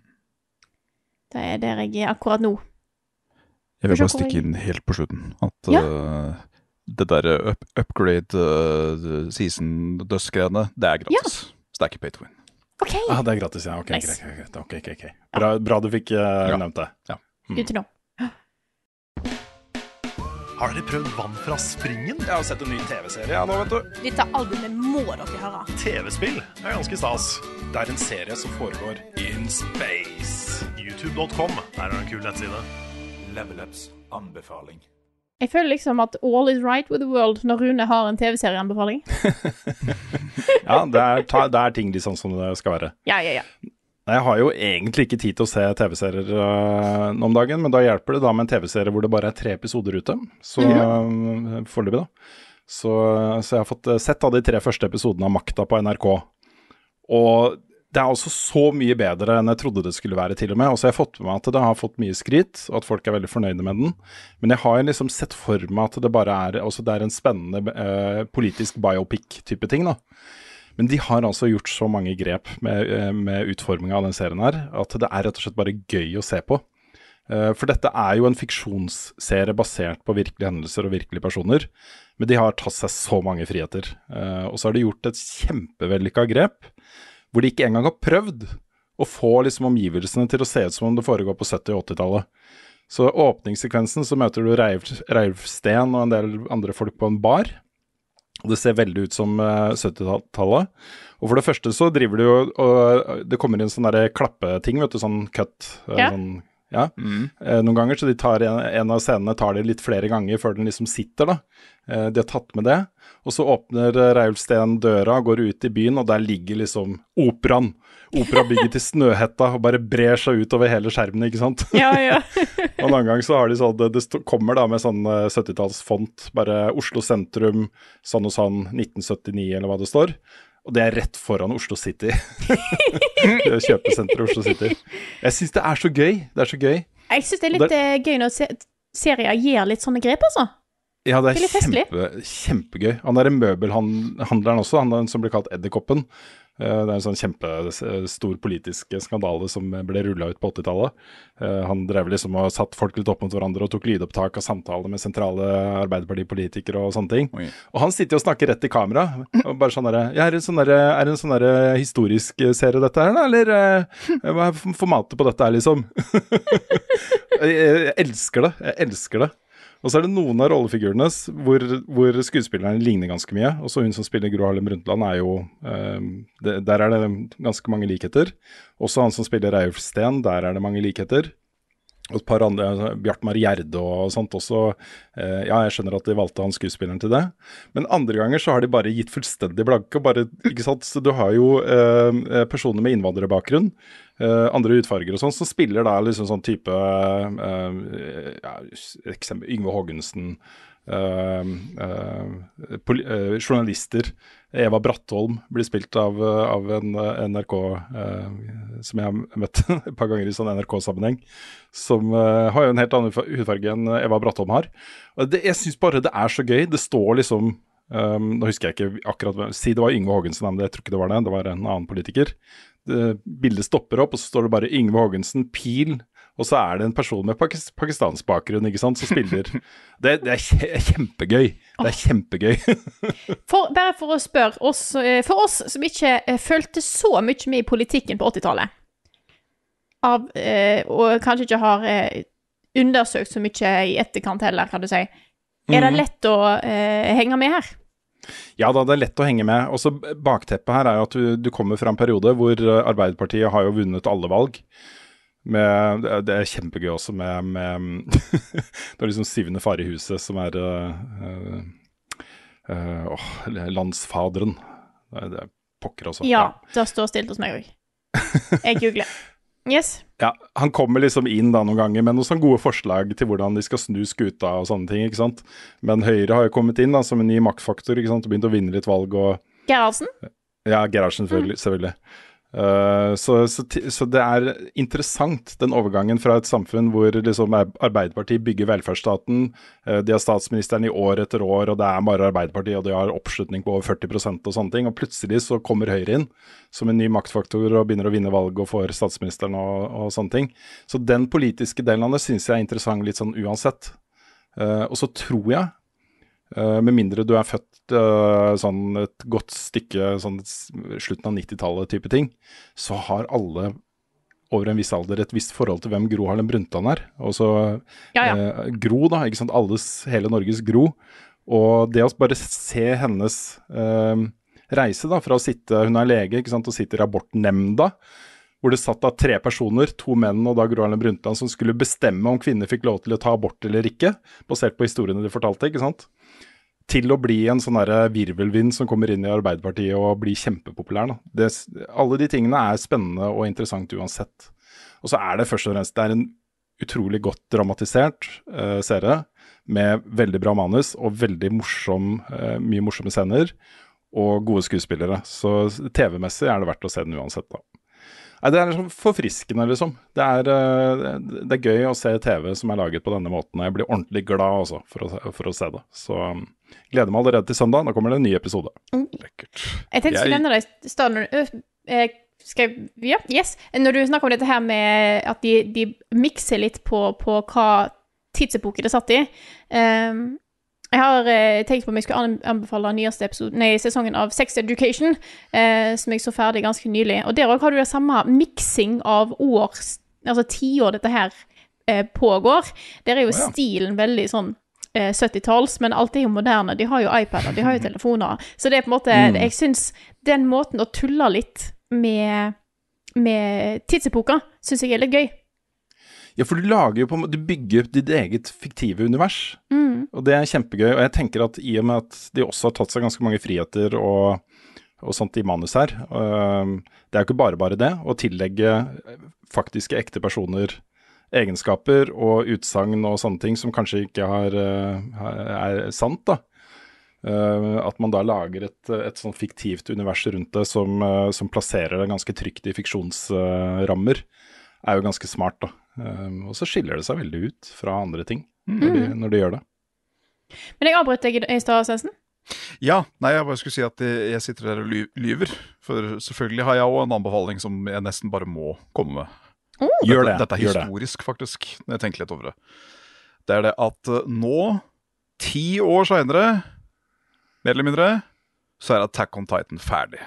Det er der jeg er akkurat nå. Jeg vil bare stikke inn helt på slutten at Ja. eh, det derre up upgrade uh, season dust-greiene, det er gratis. Så det er ikke pay to win. OK, Ah, det er gratis, ja. Ok, Nice. greit, okay, okay, Ok, ok, ok. Bra, bra du fikk uh, Ja. nevnt det. good to know. Har dere prøvd vann fra springen? Jeg har sett en ny TV-serie ja, nå, vet du. Dette albumet må dere høre. TV-spill er ganske stas. Det er en serie som foregår in space. YouTube.com, der er en kul nettside. Level Ups anbefaling. Jeg føler liksom at all is right with the world når Rune har en TV-serieanbefaling. [laughs] [laughs] Ja, det er, ta, det er ting de sånn som det skal være. Ja, ja, ja. Jeg har jo egentlig ikke tid til å se TV-serier uh, om dagen, men da hjelper det da med en TV-serie hvor det bare er tre episoder ute. Så øh, foreløpig, da. Så, så jeg har fått sett av de tre første episodene av Makta på NRK. Og det er altså så mye bedre enn jeg trodde det skulle være, til og med. Og så har jeg fått med meg at det har fått mye skryt, og at folk er veldig fornøyde med den. Men jeg har liksom sett for meg at det bare er, altså det er en spennende øh, politisk biopic-type ting, da. Men de har altså gjort så mange grep med, eh, med utforminga av den serien her, at det er rett og slett bare gøy å se på. Eh, For dette er jo en fiksjonsserie basert på virkelige hendelser og virkelige personer. Men de har tatt seg så mange friheter. Eh, Og så har de gjort et kjempevellykka grep, hvor de ikke engang har prøvd å få liksom omgivelsene til å se ut som om det foregår på 70- og 80-tallet. Så åpningssekvensen så møter du Reiv Steen og en del andre folk på en bar. Og det ser veldig ut som eh, 70-tallet. Og for det første så driver du jo og Det kommer inn sånn derre klappeting, vet du, sånn cut. eh, Ja. Sånn, ja. Eh, noen ganger, så de tar en, en av scenene tar de litt flere ganger før den liksom sitter, da. Eh, de har tatt med det. Og så åpner uh, Reiulf Steen døra, går ut i byen, og der ligger liksom operaen. Operabygget til Snøhetta og bare brer seg ut over hele skjermen, ikke sant. [laughs] Ja, ja. [laughs] Og en annen gang så har de sånn, det, det kommer da med sånn eh, 70-tallsfont, bare Oslo sentrum, sånn og sånn, 1979 eller hva det står. Og det er rett foran Oslo City. [laughs] Det Kjøpesenteret Oslo City. Jeg syns det er så gøy. Det er så gøy. Jeg syns det er litt det... gøy når se serier gjør litt sånne grep, altså. Ja, det er det er kjempe, kjempegøy. Han derre møbelhandleren også, han der som blir kalt Edderkoppen. Eh, Det er en sånn kjempestor politisk skandale som ble rulla ut på 80-tallet. Eh, Han drev liksom og satt folk litt opp mot hverandre og tok lydopptak av samtaler med sentrale Arbeiderpartipolitikere og sånne ting. Oi. Og han sitter jo og snakker rett i kamera. Og bare sånn derre ja, Er det en sånn der, er sånn historisk serie, dette her, da? Eller eh, hva er formatet på dette her, liksom? [laughs] jeg elsker det. Jeg elsker det. Og så er det noen av rollefigurene hvor, hvor skuespillerne ligner ganske mye. Også hun som spiller Gro Harlem Brundtland, er jo um, det, Der er det ganske mange likheter. Også han som spiller Reiulf Steen, der er det mange likheter. Og et par andre, altså, Bjartmar Gjerde og sånt også. Uh, ja, jeg skjønner at de valgte han skuespilleren til det. Men andre ganger så har de bare gitt fullstendig blanke. bare, ikke sant? Så du har jo uh, personer med innvandrerbakgrunn, eh, andre utfarger og sånn, som spiller da liksom sånn type uh, ja, eksempel, Yngve Haagensen. journalister. Eva Brattholm blir spilt av, av en NRK som jeg har møtt [laughs] et par ganger i sånn NRK-sammenheng. Som har jo en helt annen hudfa- hudfarge enn Eva Brattholm har. Og det, jeg syns bare det er så gøy. Det står liksom um, Nå husker jeg ikke akkurat Si det var Yngve Haagensen, men jeg tror ikke det var det. Det var en annen politiker. Det, bildet stopper opp, og så står det bare Yngve Haagensen, pil. Og så er det en person med pakis pakistansk bakgrunn ikke sant, som spiller. [laughs] Det, det er kjempegøy. Det er kjempegøy. [laughs] For, bare for å spørre oss, eh, for oss som ikke følte fulgte så mye med i politikken på 80-tallet, eh, og kanskje ikke har eh, undersøkt så mye i etterkant heller, kan du si, er det Mhm. lett å eh, henge med her? Ja da, det er lett å henge med. Også bakteppet her er jo at du, du kommer fra en periode hvor eh, Arbeiderpartiet har jo vunnet alle valg. Med, det er- kjempegøy også med, med [laughs] Det er liksom syvende far i huset som er øh, åh, landsfaderen. Det er, er pokker også. Ja, det står stilt hos meg òg. Jeg googler. [laughs] Yes. Ja, Han kommer liksom inn da noen ganger med noen sånne gode forslag til hvordan de skal snu skuta og sånne ting. ikke sant? Men Høyre har jo kommet inn da som en ny maktfaktor ikke sant? og begynt å vinne litt valg. og Gerhardsen? Ja, Gerhardsen selvfølgelig. selvfølgelig. Eh, så, så, så det er interessant, den overgangen fra et samfunn hvor liksom Arbeiderpartiet bygger velferdsstaten, eh, de har statsministeren i år etter år, og det er bare Arbeiderpartiet, og de har oppslutning på over 40% og sånne ting. Og plutselig så kommer Høyre inn som en ny maktfaktor og begynner å vinne valg og får statsministeren og, og sånne ting. Så den politiske delen av det syns jeg er interessant litt sånn uansett. Eh, og så tror jeg Eh, med mindre du er født uh, sånn et godt stykke sånn slutten av 90-tallet type ting, så har alle over en viss alder et visst forhold til hvem Gro Harlem Brundtland er. Og så Ja, ja. uh, Gro, da. ikke sant. Alles, hele Norges Gro. Og det å bare se hennes reise da, fra å sitte Hun er lege ikke sant, og sitter i abortnemnda. Hvor det satt da tre personer, to menn og da Gro Harlem Brundtland, som skulle bestemme om kvinner fikk lov til å ta abort eller ikke, basert på historiene de fortalte. ikke sant? Til å bli en sånn virvelvind som kommer inn i Arbeiderpartiet og blir kjempepopulær. Det, alle de tingene er spennende og interessant uansett. Og så er det først og fremst det er en utrolig godt dramatisert uh, serie med veldig bra manus og veldig morsom, uh, mye morsomme scener og gode skuespillere. Så TV-messig er det verdt å se den uansett, da. Nei, Det er sånn forfriskende, liksom. Det er, eh, det er gøy å se TV som er laget på denne måten. Jeg blir ordentlig glad også for å, for å se det. Så um, gleder meg allerede til søndag. Da kommer det en ny episode. Lekkert. Jeg tenkte jeg skulle nevne det i stad når skal jeg, ja, yes. Når du snakker om dette her med at de, de mikser litt på, på hva tidsepoke det satt i. Ehm, jeg har eh, tenkt på om jeg skulle anbefale nyeste episode, nei, sesongen av Sex Education, eh, som jeg så ferdig ganske nylig. Og der òg har du det samme miksing av år, Altså tiår dette her eh, pågår. Der er jo ja. stilen veldig sånn eh, 70-talls, men alt er jo moderne. De har jo iPader, de har jo telefoner. Så det er på en måte Mm. Jeg syns den måten å tulle litt med, med tidsepoker, syns jeg er litt gøy. Ja, for du lager jo på Du bygger ditt eget fiktive univers. Mm. Og det er kjempegøy. Og jeg tenker at i og med at de også har tatt seg ganske mange friheter og, og sånt i manus her øh, Det er jo ikke bare bare det å tillegge faktiske ekte personer egenskaper og utsagn og sånne ting som kanskje ikke har, øh, er sant, da. Uh, at man da lager et, et sånn fiktivt univers rundt det som, uh, som plasserer det ganske trygt i fiksjonsrammer, er jo ganske smart, da. Um, og så skiller det seg veldig ut fra andre ting når, de, når de gjør det. Men jeg avbrøt deg i stad, Svendsen. Ja, nei, jeg bare skulle si at jeg jeg sitter der og lyver. For selvfølgelig har jeg òg en anbefaling som jeg nesten bare må komme med. Gjør dette, det. Dette er gjør det. historisk, faktisk, når jeg tenker litt over det. Det er det at eh, nå, ti år seinere, mer eller mindre, så er Attack on Titan ferdig.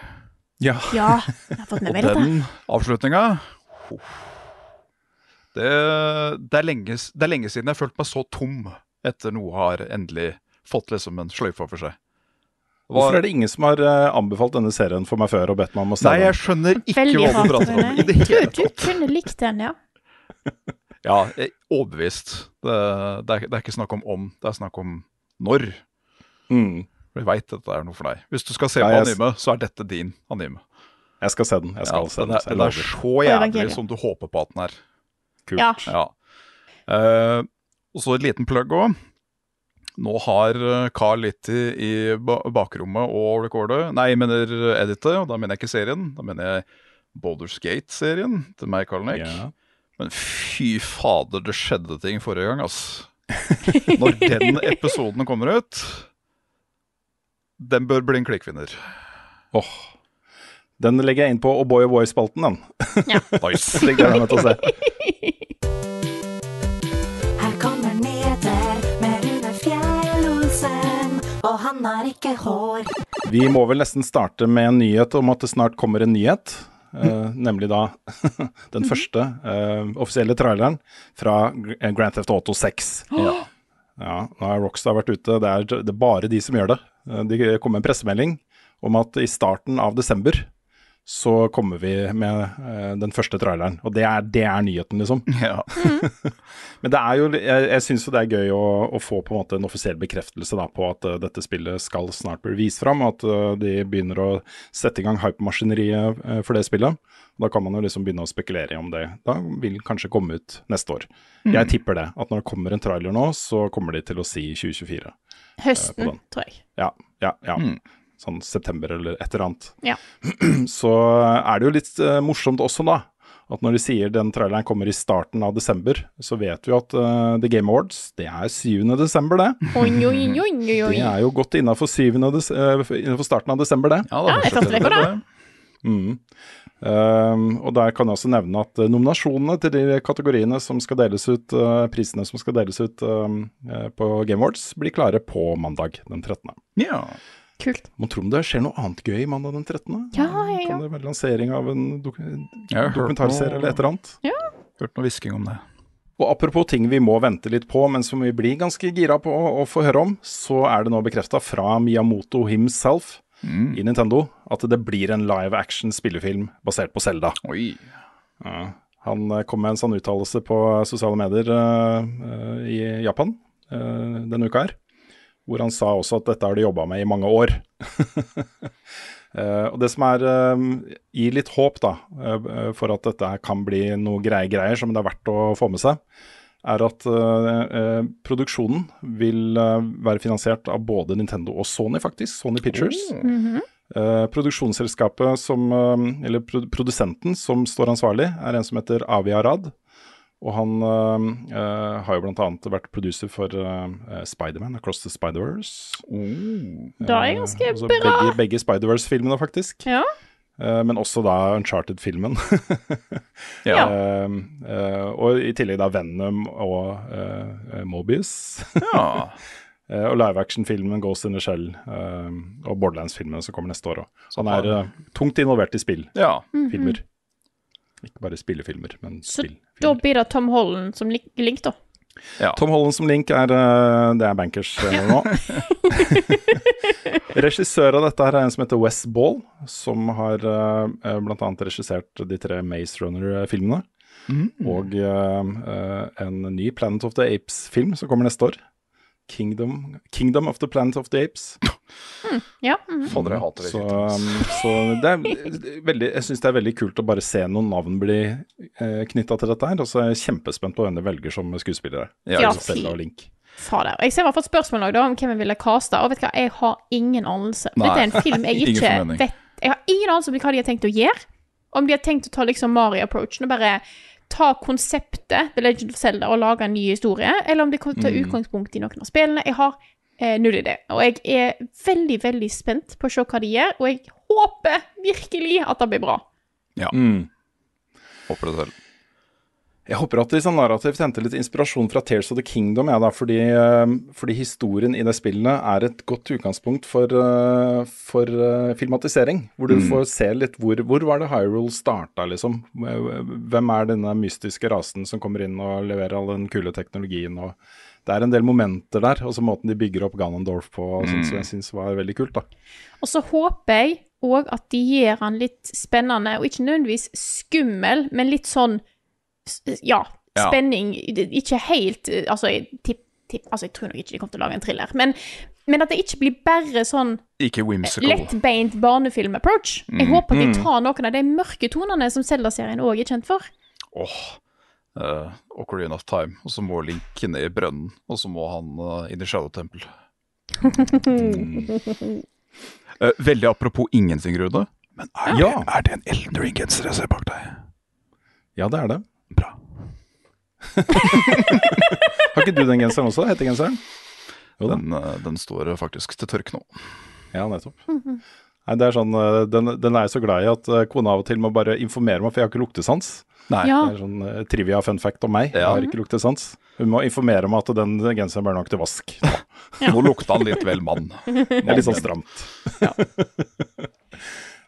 Ja. Ja, jeg har fått med meg og den avslutninga det, det, er lenge, det er lenge siden jeg har følt meg så tom etter noe har endelig fått liksom en sløyfe over seg. Var- Hvorfor er det ingen som har eh, anbefalt denne serien for meg før og bedt meg om å se Nei, jeg skjønner ikke Veldig hva du prater om i det hele tatt. du kunne likt den, ja. [laughs] Ja, overbevist. Det, det, er, det er ikke snakk om om, det er snakk om når. Mm. For Jeg veit dette er noe for deg. Hvis du skal se Ja, på jeg anime, så er dette din anime. Jeg skal se den. Jeg skal Ja, se den den. er, den er så jævlig som du håper på at den er. Kult. Ja. Ja. Eh, og så et liten plugg òg. Nå har eh, Carl litt i i bakrommet og recordet Nei, jeg mener editet, og da mener jeg ikke serien. Da mener jeg Boulders Gate-serien til meg, Carl Nick. Ja. Men fy fader, det skjedde ting forrige gang, ass. [laughs] Når den episoden kommer ut Den bør bli en klikkvinner. Åh. Den legger jeg inn på O'boy O'boy-spalten, den. Nice. [laughs] Det [laughs] han har ikke hår. Vi må vel nesten starte med en nyhet om at det snart kommer en nyhet. Uh, nemlig da [laughs] den første uh, offisielle traileren fra eh, Grand Theft Auto 6. Ja. ja, nå har Rockstar vært ute, det er, det er bare de som gjør det. Uh, Det kom en pressemelding om at i starten av desember så kommer vi med uh, den første traileren. Og det er, det er nyheten, liksom. [laughs] Ja. Men det er jo, jeg, jeg syns jo det er gøy å, å få på en måte en offisiell bekreftelse da, på at uh, dette spillet skal snart bli vist fram, og at uh, de begynner å sette i gang hypemaskineriet uh, for det spillet. Og da kan man jo liksom begynne å spekulere i om det da vil kanskje komme ut neste år. Jeg tipper det. At når det kommer en trailer nå, så kommer de til å si 2024. Høsten, tror jeg. Ja, ja, ja. Mm. Sånn september eller et eller annet. Ja. [clears throat] Så er det jo litt uh, morsomt også, da. At når de sier den traileren kommer i starten av desember, så vet vi at uh, The Game Awards, det er 7. desember, det. Oi, oi, oi, oi, oi. Det er jo godt innafor, des eh, starten av desember, det. Ja, Ja, det er det veka, det. Mm. Um, og der kan jeg også nevne at nominasjonene til de kategoriene som skal deles ut, uh, prisene som skal deles ut um, uh, på Game Awards, blir klare på mandag den 13. Ja. Kult. Må tro om det skjer noe annet gøy mandag den 13. Ja, ja, ja. Kan det være lansering av en dok dokumentarserie eller et eller annet? Ja. Hørt noe hvisking om det. Og apropos ting vi må vente litt på, men som vi blir ganske gira på å, å få høre om, så er det nå bekrefta fra Miyamoto himself i Nintendo at det blir en live action spillefilm basert på Zelda. Oi. Ja. Han eh, kom med en sånn uttalelse på sosiale medier eh, i Japan uh, denne uka her, hvor han sa også at dette har de jobba med i mange år. [laughs] Eh, og Det som er eh, gir litt håp da, eh, for at dette kan bli noe greie greier som det er verdt å få med seg, er at produksjonen vil være finansiert av både Nintendo og Sony, faktisk. Sony Pictures. Eh, produksjonsselskapet som, eller produsenten som står ansvarlig, er en som heter Avi Arad. Og han uh, eh, har jo bl.a. vært producer for uh, Spiderman, Across the Spider-Verse. Da er jeg ganske uh, altså bra. Begge, begge Spider-Verse-filmene, faktisk. Ja. Uh, men også da Uncharted-filmen. [laughs] Ja. Eh, eh, og i tillegg da Venom og eh, Mobius. Ja. [laughs] Eh, og live action-filmen Ghost in the Shell eh, og Borderlands-filmen som kommer neste år òg. Så han er eh, tungt involvert i spill. ja. Filmer. Ikke bare spillefilmer, men Så spillfilmer. Da blir det Tom Holland som link, link da. ja. Tom Holland som Link er, eh, det er bankers eh, nå. [laughs] Regissør av dette her er en som heter Wes Ball, som har uh, bl.a. regissert de tre Maze Runner-filmene. Og eh, eh, en ny Planet of the Apes-film som kommer neste år. Kingdom, Kingdom of the Planet of the Apes. Ja. mhm. Fader, jeg hater det. Så, um, så det er veldig, jeg syns det er veldig kult å bare se noen navn bli eh, knytta til dette her. Og så er jeg kjempespent på hvem de velger som skuespillere. Ja, Ja, og Link. Fader. Jeg ser i hvert fall spørsmål også, da, om hvem jeg ville caste, og vet du hva, jeg har ingen anelse. Nei. Dette er en film jeg [laughs] ikke vet Jeg har ingen anelse om hva de har tenkt å gjøre. Om de har tenkt å ta liksom Mari-approachen og bare ta konseptet The Legend of Zelda og lage en ny historie, eller om de kommer til å ta utgangspunkt i noen av spillene. Jeg har eh, null idé. Og jeg er veldig, veldig spent på å se hva de gjør, og jeg håper virkelig at det blir bra. Ja. Mm. Håper det selv. Jeg håper at de sånn narrativt henter litt inspirasjon fra Tears of the Kingdom, ja, da, fordi, eh, fordi historien i det spillet er et godt utgangspunkt for, eh, for eh, filmatisering. Hvor du får se litt hvor, hvor var det Hyrule starta, liksom. Hvem er denne mystiske rasen som kommer inn og leverer all den kule teknologien og Det er en del momenter der, og så måten de bygger opp Ganondorf på, og sånt, som jeg syns var veldig kult, da. Og så håper jeg òg at de gjør han litt spennende, og ikke nødvendigvis skummel, men litt sånn ja, Ja. spenning. Ikke helt eh, Altså, jeg, tipp, tipp, altså, jeg tror nok ikke de kommer til å lage en thriller, men, men at det ikke blir bare sånn Ikke whimsical. lettbeint barnefilm-approach. Jeg håper Mm. at de tar noen av de mørke tonene som Zelda-serien òg er kjent for. Åh, Uh, Ocarina of Time. Og så må Link ned i brønnen, og så må han uh, inn i Shadow Temple. Mm. [laughs] Uh, veldig apropos ingenting, Rune. Men er, Ja. det, er det en Elden Ring-genser jeg ser bak deg? Ja, det er det. Bra. [laughs] Har ikke du den genseren også? Heter genseren? Jo. Den, eh, den står faktisk til tørk nå. Ja, nettopp. Nei, det er sånn, eh, den, den er jeg så glad i at eh, kona av og til må bare informere meg, for jeg har ikke luktesans. Nei. Ja. Det er sånn uh, trivia fun fact om meg. Jeg har ikke luktesans. Hun må informere meg at den genseren bør nok til vask. Nå lukta han litt vel mann. Det er litt sånn stramt.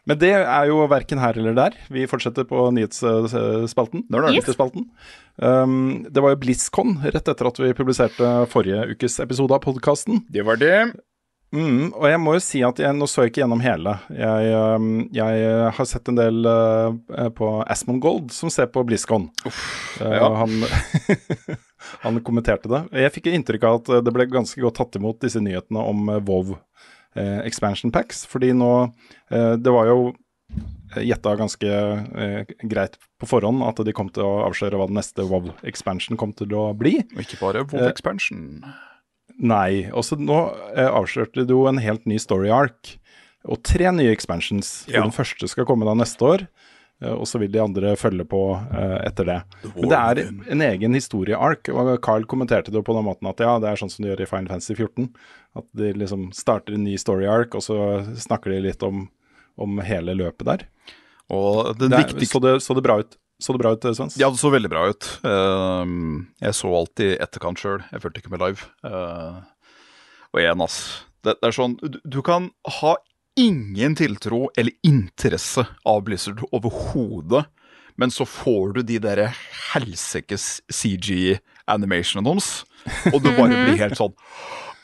Men det er jo verken her eller der. Vi fortsetter på nyhetsspalten. Yes. Nyhetsspalten. Um, det var jo BlizzCon rett etter at vi publiserte forrige ukes episode av podkasten. Det var det. Mm, og jeg må jo si at jeg, nå så jeg ikke gjennom hele. Jeg, um, jeg har sett en del uh, på Asmongold som ser på BlizzCon. Uff, ja. han, [laughs] han kommenterte det. Jeg fikk inntrykk av at uh, det ble ganske godt tatt imot disse nyhetene om uh, WoW uh, expansion packs. Fordi nå uh, Det var jo gjetta ganske eh, greit på forhånd at de kom til å avsløre hva den neste WoW expansion kom til å bli. Og ikke bare WoW Eh, Expansion. Nei. Også nå eh, avslørte de jo en helt ny story arc. Og tre nye expansions. Ja. Den første skal komme da neste år. Eh, Og så vil de andre følge på eh, etter det. Men det er en egen historie-arc. Og Carl kommenterte det på den måten at ja, det er sånn som de gjør i Final Fantasy 14. At de liksom starter en ny story-arc, og så snakker de litt om, om hele løpet der. Og den Det viktigste så, det, så det bra ut, så det bra ut, Svens? Ja, det så veldig bra ut. Ehm, jeg så alltid etterkant sjøl. Jeg fulgte ikke med live. Eh, og igjen, ass. Det, det er sånn du, du kan ha ingen tiltro eller interesse av Blizzard overhodet, men så får du de derre helsikes CG-animationene deres, og du bare blir helt sånn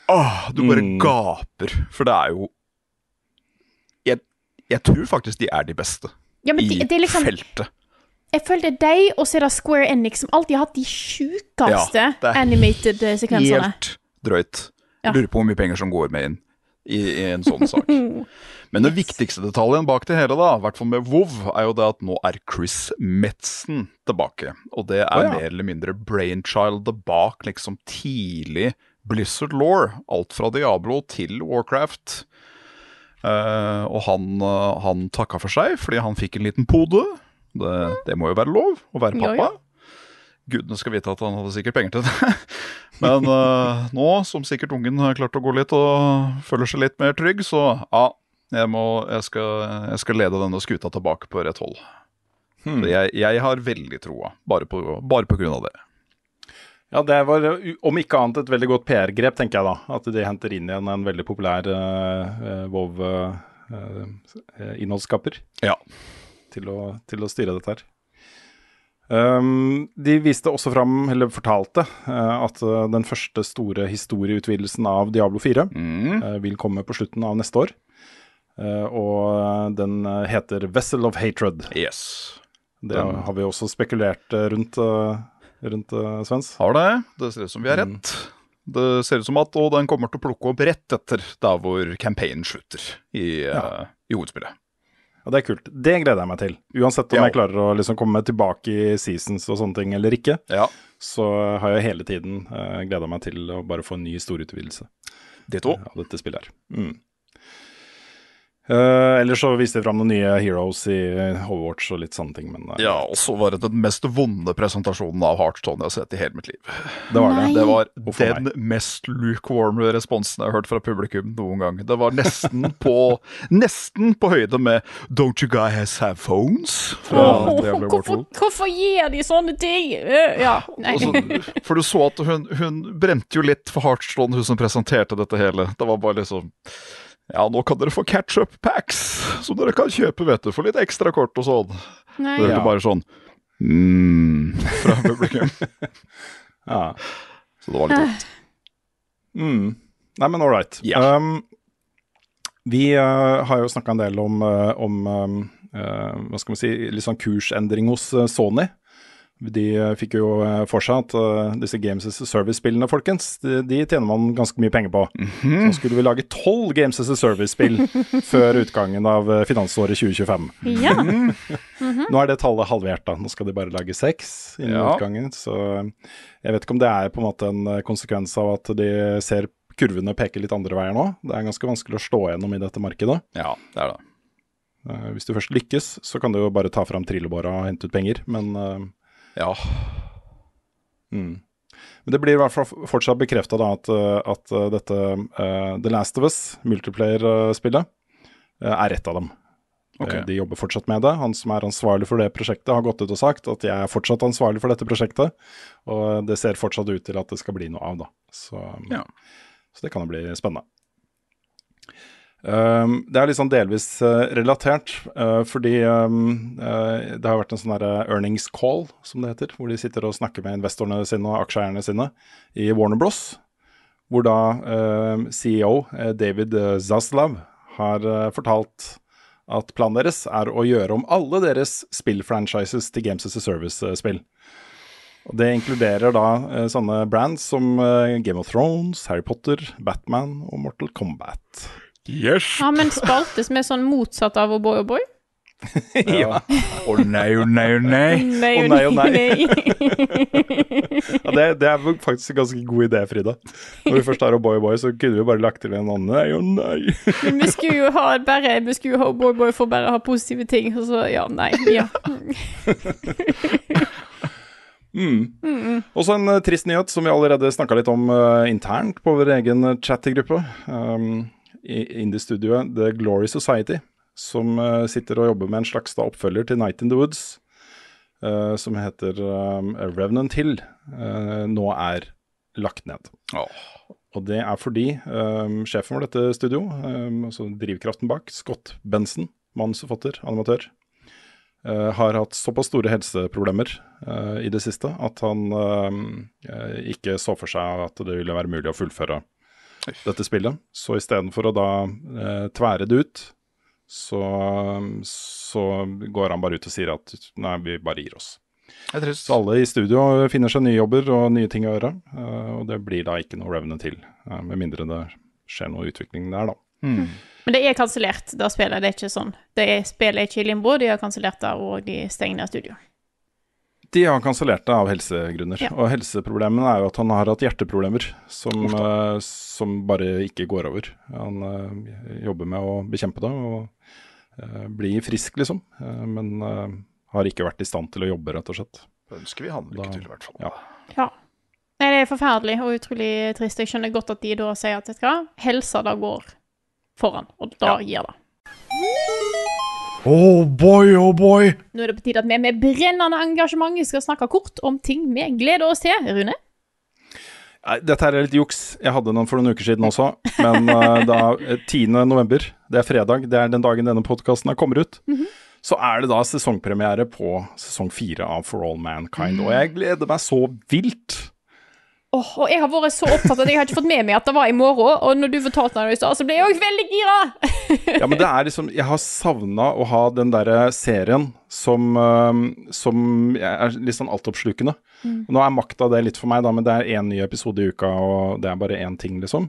Åh, du bare Mm. gaper. For det er jo jeg, jeg tror faktisk de er de beste Ja, men i er liksom feltet. Jeg føler det er deg, og så er det Square Enix, som alltid har hatt de sjukeste Ja, animated eh, sekvensene. Helt drøyt. Ja. Lurer på hvor mye penger som går med inn i, i en sånn sak. [laughs] Men den viktigste detaljen bak det hele, da, i hvert fall med WoW, er jo det at nå er Chris Metzen tilbake. Og det er oh, ja. mer eller mindre brainchildet bak liksom tidlig Blizzard Law. Alt fra Diablo til Warcraft. Uh, og han, uh, han takka for seg fordi han fikk en liten pode. Det, det må jo være lov å være Jo, pappa. jo. Gudene skal vite at han hadde sikkert penger til det. [laughs] Men uh, nå som sikkert ungen har klart å gå litt og føler seg litt mer trygg, så ja, jeg, må, jeg, skal, jeg skal lede denne skuta tilbake på rett hold. Hmm. Jeg, jeg har veldig troa, bare på, bare på grunn av det. Ja, det var uh, om ikke annet et veldig godt PR-grep, tenker jeg da. At de henter inn igjen en veldig populær uh, Vov-innholdsskaper. Ja. til, til å styre dette her. Um, de viste også fram, eller fortalte, uh, at uh, den første store historieutvidelsen av Diablo 4 Mm. uh, vil komme på slutten av neste år. Uh, og den heter Vessel of Hatred. Yes. Det Den- har vi også spekulert rundt, rundt Svens. Har det. Det ser ut som vi har rett. Det ser ut som at og den kommer til å plukke opp rett etter der hvor campaignen slutter i, ja. i hovedspillet. Ja, Det er kult. Det gleder jeg meg til. Uansett om Ja. jeg klarer å liksom komme tilbake i seasons og sånne ting eller ikke, Ja, så har jeg hele tiden uh, gleda meg til å bare få en ny historieutvidelse det to. av dette spillet her. Mm. Eh, ellers så viste de fram noen nye heroes i Overwatch og litt sånne ting, men uh, Ja, og så var det den mest vonde presentasjonen av Heartstone jeg har sett i hele mitt liv. det var det. Det var den meg? mest lukewarm responsen jeg har hørt fra publikum noen gang. Det var nesten [laughs] på Nesten på høyde med 'Don't you guys have phones?' fra Diablo hvorfor, hvorfor gir de sånne ting? Uh, Ja, nei. Så- for du så at hun, hun brente jo litt for Heartstone, hun som presenterte dette hele. Det var bare liksom Ja, nå kan dere få catch-up packs, som dere kan kjøpe, vet du, for litt ekstra kort og sånn. nei. Det hørte Ja. bare sånn mm, [laughs] fra publikum. [laughs] ja. Så det var litt vondt. Mm. Nei, men all right. Ja. Um, vi uh, har jo snakka en del om, eh, om um, uh, hva skal man si, litt sånn kursendring hos eh, Sony. De fikk jo eh, for seg at eh, disse Games as a Service-spillene, folkens, de, de tjener man ganske mye penger på. Så nå skulle vi lage tolv Games as a Service-spill [laughs] før utgangen av eh, finansåret 2025. Ja. Nå er det tallet halvert, da. Nå skal de bare lage seks innen Ja. utgangen. Så jeg vet ikke om det er på en måte en konsekvens av at de ser kurvene peker litt andre veier nå. Det er ganske vanskelig å stå gjennom i dette markedet. Ja, det er det. Hvis du først lykkes, så kan du jo bare ta fram trillebåra og hente ut penger, men Ja. mm. Men det blir i hvert fall fortsatt bekrefta at, eh, at eh, dette uh, The Last of Us, multiplayer-spillet, uh, er ett av dem. Okay. De jobber fortsatt med det. Han som er ansvarlig for det prosjektet, har gått ut og sagt at jeg er fortsatt ansvarlig for dette prosjektet. Og det ser fortsatt ut til at det skal bli noe av, da. Så, Ja. så det kan jo bli spennende. Um, det er sånn delvis uh, relatert, uh, fordi um, uh, det har vært en sånn earnings call, som det heter, hvor de sitter og snakker med investorene sine og aksjeeierne sine i Warner Bros. Hvor da eh, CEO David Zaslav har fortalt at planen deres er å gjøre om alle deres spillfranchises til Games as a Service-spill. Og Det inkluderer da sånne brands som Game of Thrones, Harry Potter, Batman og Mortal Kombat. Yes! Ja, men spaltes med sånn motsatt av O'boy O'boy? [laughs] ja. Å nei, å nei, å nei. Nei, Å nei, å nei. [laughs] Ja, det, det er faktisk en ganske god idé, Frida. Når vi først har Boy Boy, så kunne vi bare lagt til en annen Nei og nei. Men vi skulle jo ha bare Vi skulle jo ha O'boy Boy for bare å ha positive ting, og så ja, nei. Ja. [laughs] Mm. Også en uh, trist nyhet som vi allerede snakka litt om uh, internt på vår egen chattegruppe. Um, Indie-studioet The Glory Society, som eh, sitter og jobber med en slags da, oppfølger til Night in the Woods, eh, som heter um, Revenant Hill, eh, nå er lagt ned. Oh. Og det er fordi sjefen for dette studio, altså drivkraften bak, Scott Benson, manusforfatter, animatør, uh, har hatt såpass store helseproblemer uh, i det siste at han uh, ikke så for seg at det ville være mulig å fullføre dette spillet. Så istedenfor å da eh, tvære det ut, så, så går han bare ut og sier at nei, vi bare gir oss. Det er trist. Så alle i studio finner seg nye jobber og nye ting å gjøre. eh, og det blir da ikke noe Revenant til, eh, med mindre det skjer noe utvikling der, da. Men det er kansellert, det spillet. Det er ikke sånn. Det er, spillet er ikke i limbo, de har kansellert det, og de stenger ned studio. De har kansellert det av helsegrunner. Ja. Og helseproblemene er jo at han har hatt hjerteproblemer som, uh, som bare ikke går over. Han uh, jobber med å bekjempe det og uh, bli frisk, liksom. Men har ikke vært i stand til å jobbe, rett og slett. Ønsker vi han lykke til, i hvert fall. Ja. Ja. Nei, det er forferdelig og utrolig trist. Jeg skjønner godt at de da sier at vet du hva, helsa da går foran, og da gir det. Oh boy, oh boy! Nå er det på tide at vi med brennende engasjement skal snakke kort om ting vi gleder oss til. Rune? Dette her er litt juks. Jeg hadde noen for noen uker siden også. Men [laughs] eh, da, eh, 10. november, det er fredag, det er den dagen denne podkasten kommer ut, så er det da sesongpremiere på sesong fire av For All Mankind. Og jeg gleder meg så vilt. Åh, og jeg har vært så opptatt at jeg har ikke fått med meg at det var i morgen, og når du fortalte meg det i stad, så ble jeg òg veldig gira! Ja, men det er liksom Jeg har savna å ha den derre serien som, som er litt sånn altoppslukende. Mm. Nå er makta det litt for meg, da, men det er én ny episode i uka, og det er bare én ting, liksom.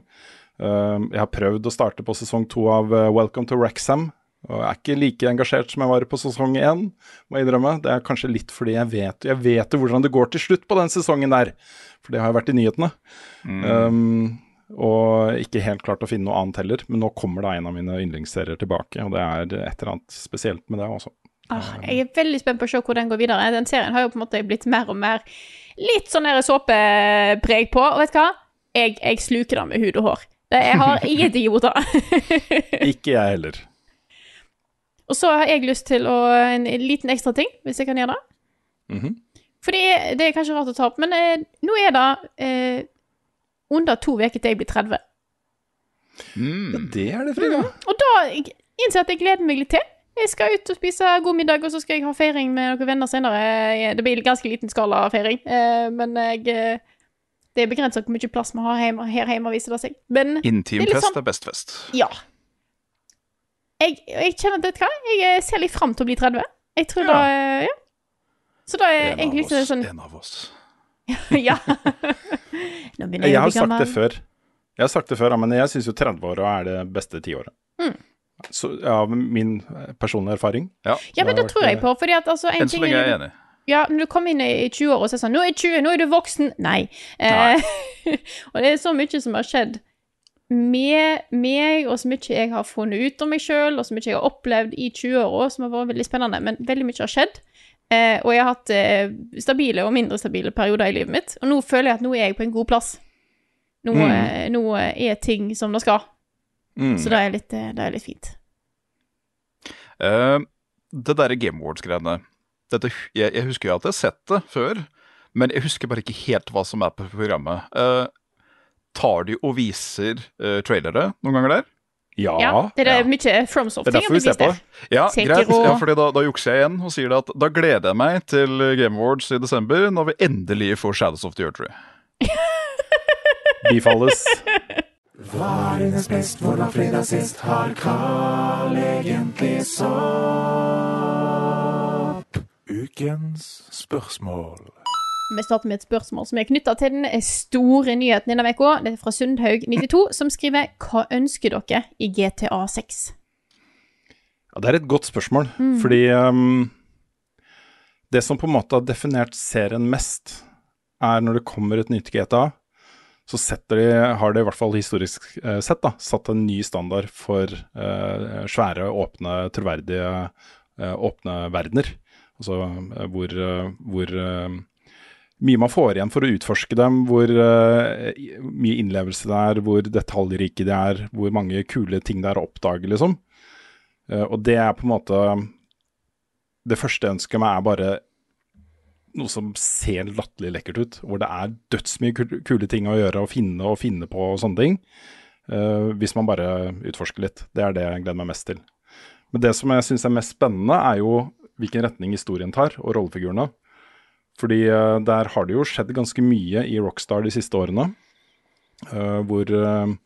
Jeg har prøvd å starte på sesong to av eh, Welcome to Wrexham. Og jeg er ikke like engasjert som jeg var på sesong én, må jeg innrømme. Det er kanskje litt fordi jeg vet, jeg vet hvordan det går til slutt på den sesongen der. For det har jo vært i nyhetene. Um, Og ikke helt klart å finne noe annet heller. Men nå kommer da en av mine yndlingsserier tilbake, og det er et eller annet spesielt med det også. Ah, jeg er veldig spent på å se hvor den går videre. Den serien har jo på en måte blitt mer og mer litt sånn der såpepreg på. Og vet du hva? Jeg, jeg sluker den med hud og hår. Det, jeg har ingenting imot det. Ikke jeg heller. Og så har jeg lyst til å En liten ekstra ting, hvis jeg kan gjøre det. Mm -hmm. For det er kanskje rart å ta opp, men eh, nå er det eh, under to uker til jeg blir 30. Ja, det er det, Frida. Og da innser jeg at jeg gleder meg litt til. Jeg skal ut og spise god middag, og så skal jeg ha feiring med noen venner senere. Det blir ganske liten skala feiring, eh, men jeg eh, Det er begrenset hvor mye plass vi har hjemme, her hjemme, viser det seg. Men det er litt Intimfest sånn- er best fest. Ja. Jeg, jeg kjenner det vet hva, jeg eh, ser litt fram til å bli 30. Jeg tror Ja. da eh, Ja. Så da er En egentlig oss. sånn En av oss. [laughs] Ja. [laughs] Nå begynner Jeg jeg å har bli sagt gammel. det før. Jeg har sagt det før, men jeg syns jo 30-åra er det beste tiåret. Mm. Så ja, min eh, personlige erfaring. Ja, Ja, men Det tror jeg på, fordi at altså en Enn så ting lenge er jeg enig. Ja, når du kommer inn i 20-år og så er det sånn 'Nå er jeg 20, nå er du voksen.' Nei. Nei. [laughs] og det er så mye som har skjedd med meg, og så mye jeg har funnet ut om meg sjøl, og så mye jeg har opplevd i 20-åra, som har vært veldig spennende. Men veldig mye har skjedd. Eh, og jeg har hatt eh, stabile og mindre stabile perioder i livet mitt. Og nå føler jeg at nå er jeg på en god plass. Nå, Mm. eh, nå er ting som det skal. Mm. Så det er litt, eh, det er litt fint. Uh, det derre Game Awards-greiene jeg, jeg husker jo at jeg har sett det før, men jeg husker bare ikke helt hva som er på programmet. Eh, tar de og viser uh, trailere noen ganger der? Ja. Ja, det er ja. mye Det er FromSoft-ting. derfor vi ser på. Ja, Sekiro. greit. Ja, fordi da, da jukser jeg igjen og sier det at da gleder jeg meg til Game Awards i desember, når vi endelig får Shadows of the Earth Tree. [laughs] Bifalles. Varenes best, hvordan fredag sist? Har Carl egentlig sopp? Ukens spørsmål. Vi starter med et spørsmål som er knytta til den store nyheten denne uka. Det er fra Sundhaug92, som skriver Hva ønsker dere i GTA 6? Ja, det er et godt spørsmål, fordi um, det som på en måte har definert serien mest, er når det kommer et nytt GTA, så de, har det i hvert fall historisk eh, sett da, satt en ny standard for uh, svære, åpne, troverdige, uh, åpne verdener. Altså eh, hvor, hvor mye man får igjen for å utforske dem, hvor uh, mye innlevelse det er, hvor detaljrike de er, hvor mange kule ting det er å oppdage, liksom. Uh, og det er på en måte Det første jeg ønsker meg, er bare noe som ser latterlig lekkert ut. Hvor det er dødsmye kul- kule ting å gjøre og finne og finne på og sånne ting. Uh, hvis man bare utforsker litt. Det er det jeg gleder meg mest til. Men det som jeg syns er mest spennende, er jo hvilken retning historien tar, og rollefigurene. Fordi eh, der har det jo skjedd ganske mye i Rockstar de siste årene. eh, hvor eh,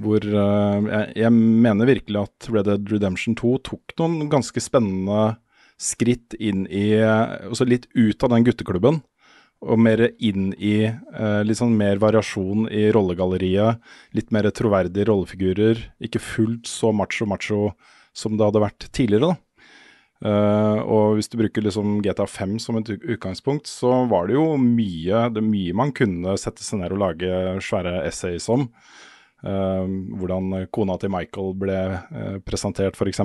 hvor jeg, mener virkelig at Red Dead Redemption 2 tok noen ganske spennende skritt inn i Altså litt ut av den gutteklubben. Og mer inn i litt sånn mer variasjon i rollegalleriet. Litt mer troverdige rollefigurer. Ikke fullt så macho-macho som det hadde vært tidligere, da. Eh, og hvis du bruker liksom GTA 5 som et utgangspunkt, så var det jo mye det mye man kunne sette seg ned og lage svære essays om. Uh, hvordan kona til Michael ble uh, presentert, f.eks.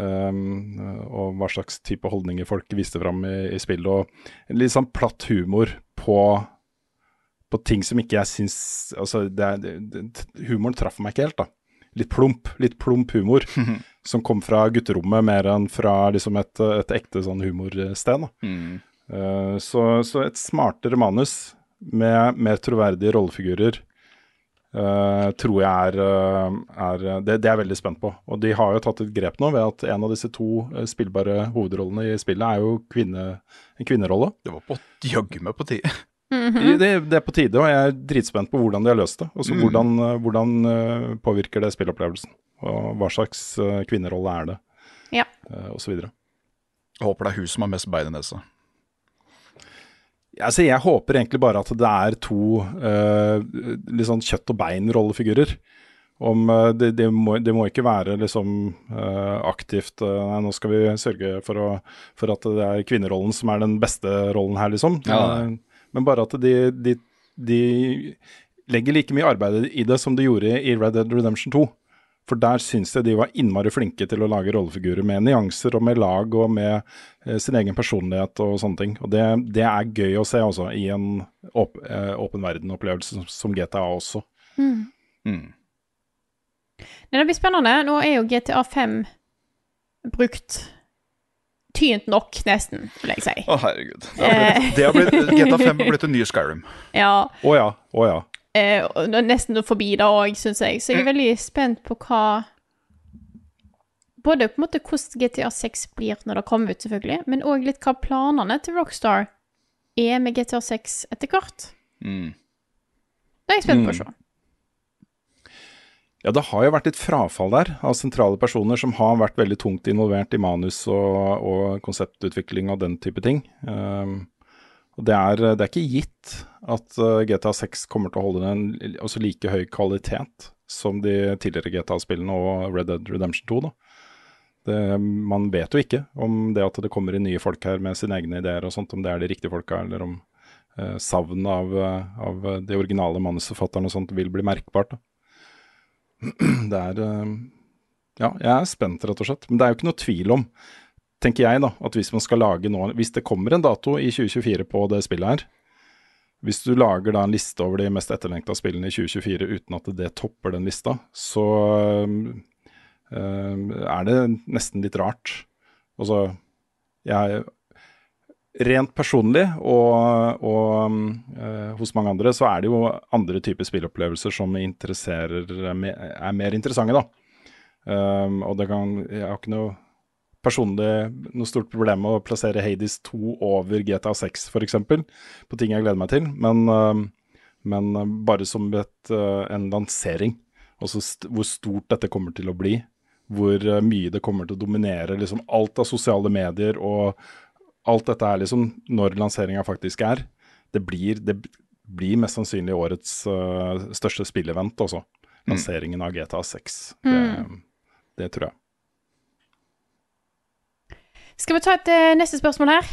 Um, og hva slags type holdninger folk viste fram i, i spillet. Og litt sånn platt humor på, på ting som ikke jeg syns Altså, det, det, humoren traff meg ikke helt, da. Litt plump. Litt plump humor. [laughs] som kom fra gutterommet mer enn fra liksom et, et ekte sånn humorsted. Mm. Uh, så, så et smartere manus med mer troverdige rollefigurer uh, tror jeg er, eh, er det, det er jeg veldig spent på. Og de har jo tatt et grep nå ved at en av disse to spillbare hovedrollene i spillet er jo kvinne, en kvinnerolle. Det var på jaggu meg på tide. Mhm. det, det er på tide, og jeg er dritspent på hvordan de har løst det. Altså Mm. hvordan, eh, hvordan eh, påvirker det spillopplevelsen, og hva slags eh, kvinnerolle er det, Ja. eh, og så videre. Jeg håper det er hun som har mest bein i nesa. Altså, jeg håper egentlig bare at det er to uh, litt sånn kjøtt og bein-rollefigurer. Om det, det, må, det må ikke være liksom uh, aktivt uh, Nei, nå skal vi sørge for, å, for at det er kvinnerollen som er den beste rollen her, liksom. Ja. Eh, men bare at de, de, de legger like mye arbeid i det som de gjorde i Red Dead Redemption 2. For der syns jeg de var innmari flinke til å lage rollefigurer med nyanser og med lag og med eh, sin egen personlighet og sånne ting. Og det, det er gøy å se også, i en åp, eh, åpen verden-opplevelse som, som GTA også. Mm. Mm. Nei, Det blir spennende. Nå er jo GTA 5 brukt tynt nok, nesten, vil jeg si. Å, herregud. Det har blitt, det har blitt, GTA 5 har blitt en ny Skyrim. [laughs] Ja. Å ja. Å ja. Eh, og nesten forbi det òg, syns jeg. Så jeg er veldig spent på hva Både på en måte hvordan GTA 6 blir når det kommer ut, selvfølgelig, men òg litt hva planene til Rockstar er med GTA 6 etter hvert. Mm. Det er jeg spent på å se. Ja, det har jo vært et frafall der av sentrale personer som har vært veldig tungt involvert i manus og, og konseptutvikling og den type ting. Um, og det er, det er ikke gitt at uh, GTA 6 kommer til å holde en altså like høy kvalitet som de tidligere GTA-spillene og Red Dead Redemption 2. da. Det, man vet jo ikke om det at det kommer inn nye folk her med sine egne ideer og sånt, om det er de riktige folka, eller om uh, savnet av, uh, av de originale manusforfatterne og sånt vil bli merkbart. da. [clears throat] Det er uh, Ja, jeg er spent, rett og slett. Men det er jo ikke noe tvil om, tenker jeg, da, at hvis man skal lage nå Hvis det kommer en dato i 2024 på det spillet her, hvis du lager da en liste over de mest etterlengta spillene i 2024 uten at det topper den lista, så øh, er det nesten litt rart. Altså, jeg Rent personlig og, og uh, hos mange andre, så er det jo andre typer spilleopplevelser som interesserer, er mer interessante, da. Um, og det kan Jeg har ikke noe personlig noe stort problem med å plassere Hades 2 over GTA 6 f.eks. på ting jeg gleder meg til, men, uh, men bare som et, uh, en lansering. Altså st hvor stort dette kommer til å bli. Hvor mye det kommer til å dominere liksom alt av sosiale medier og alt dette er liksom når lanseringa faktisk er. Det blir, det blir mest sannsynlig årets uh, største spillevent også. Lanseringen av GTA 6. Det, Mm. det tror jeg. Skal vi ta et uh, neste spørsmål her?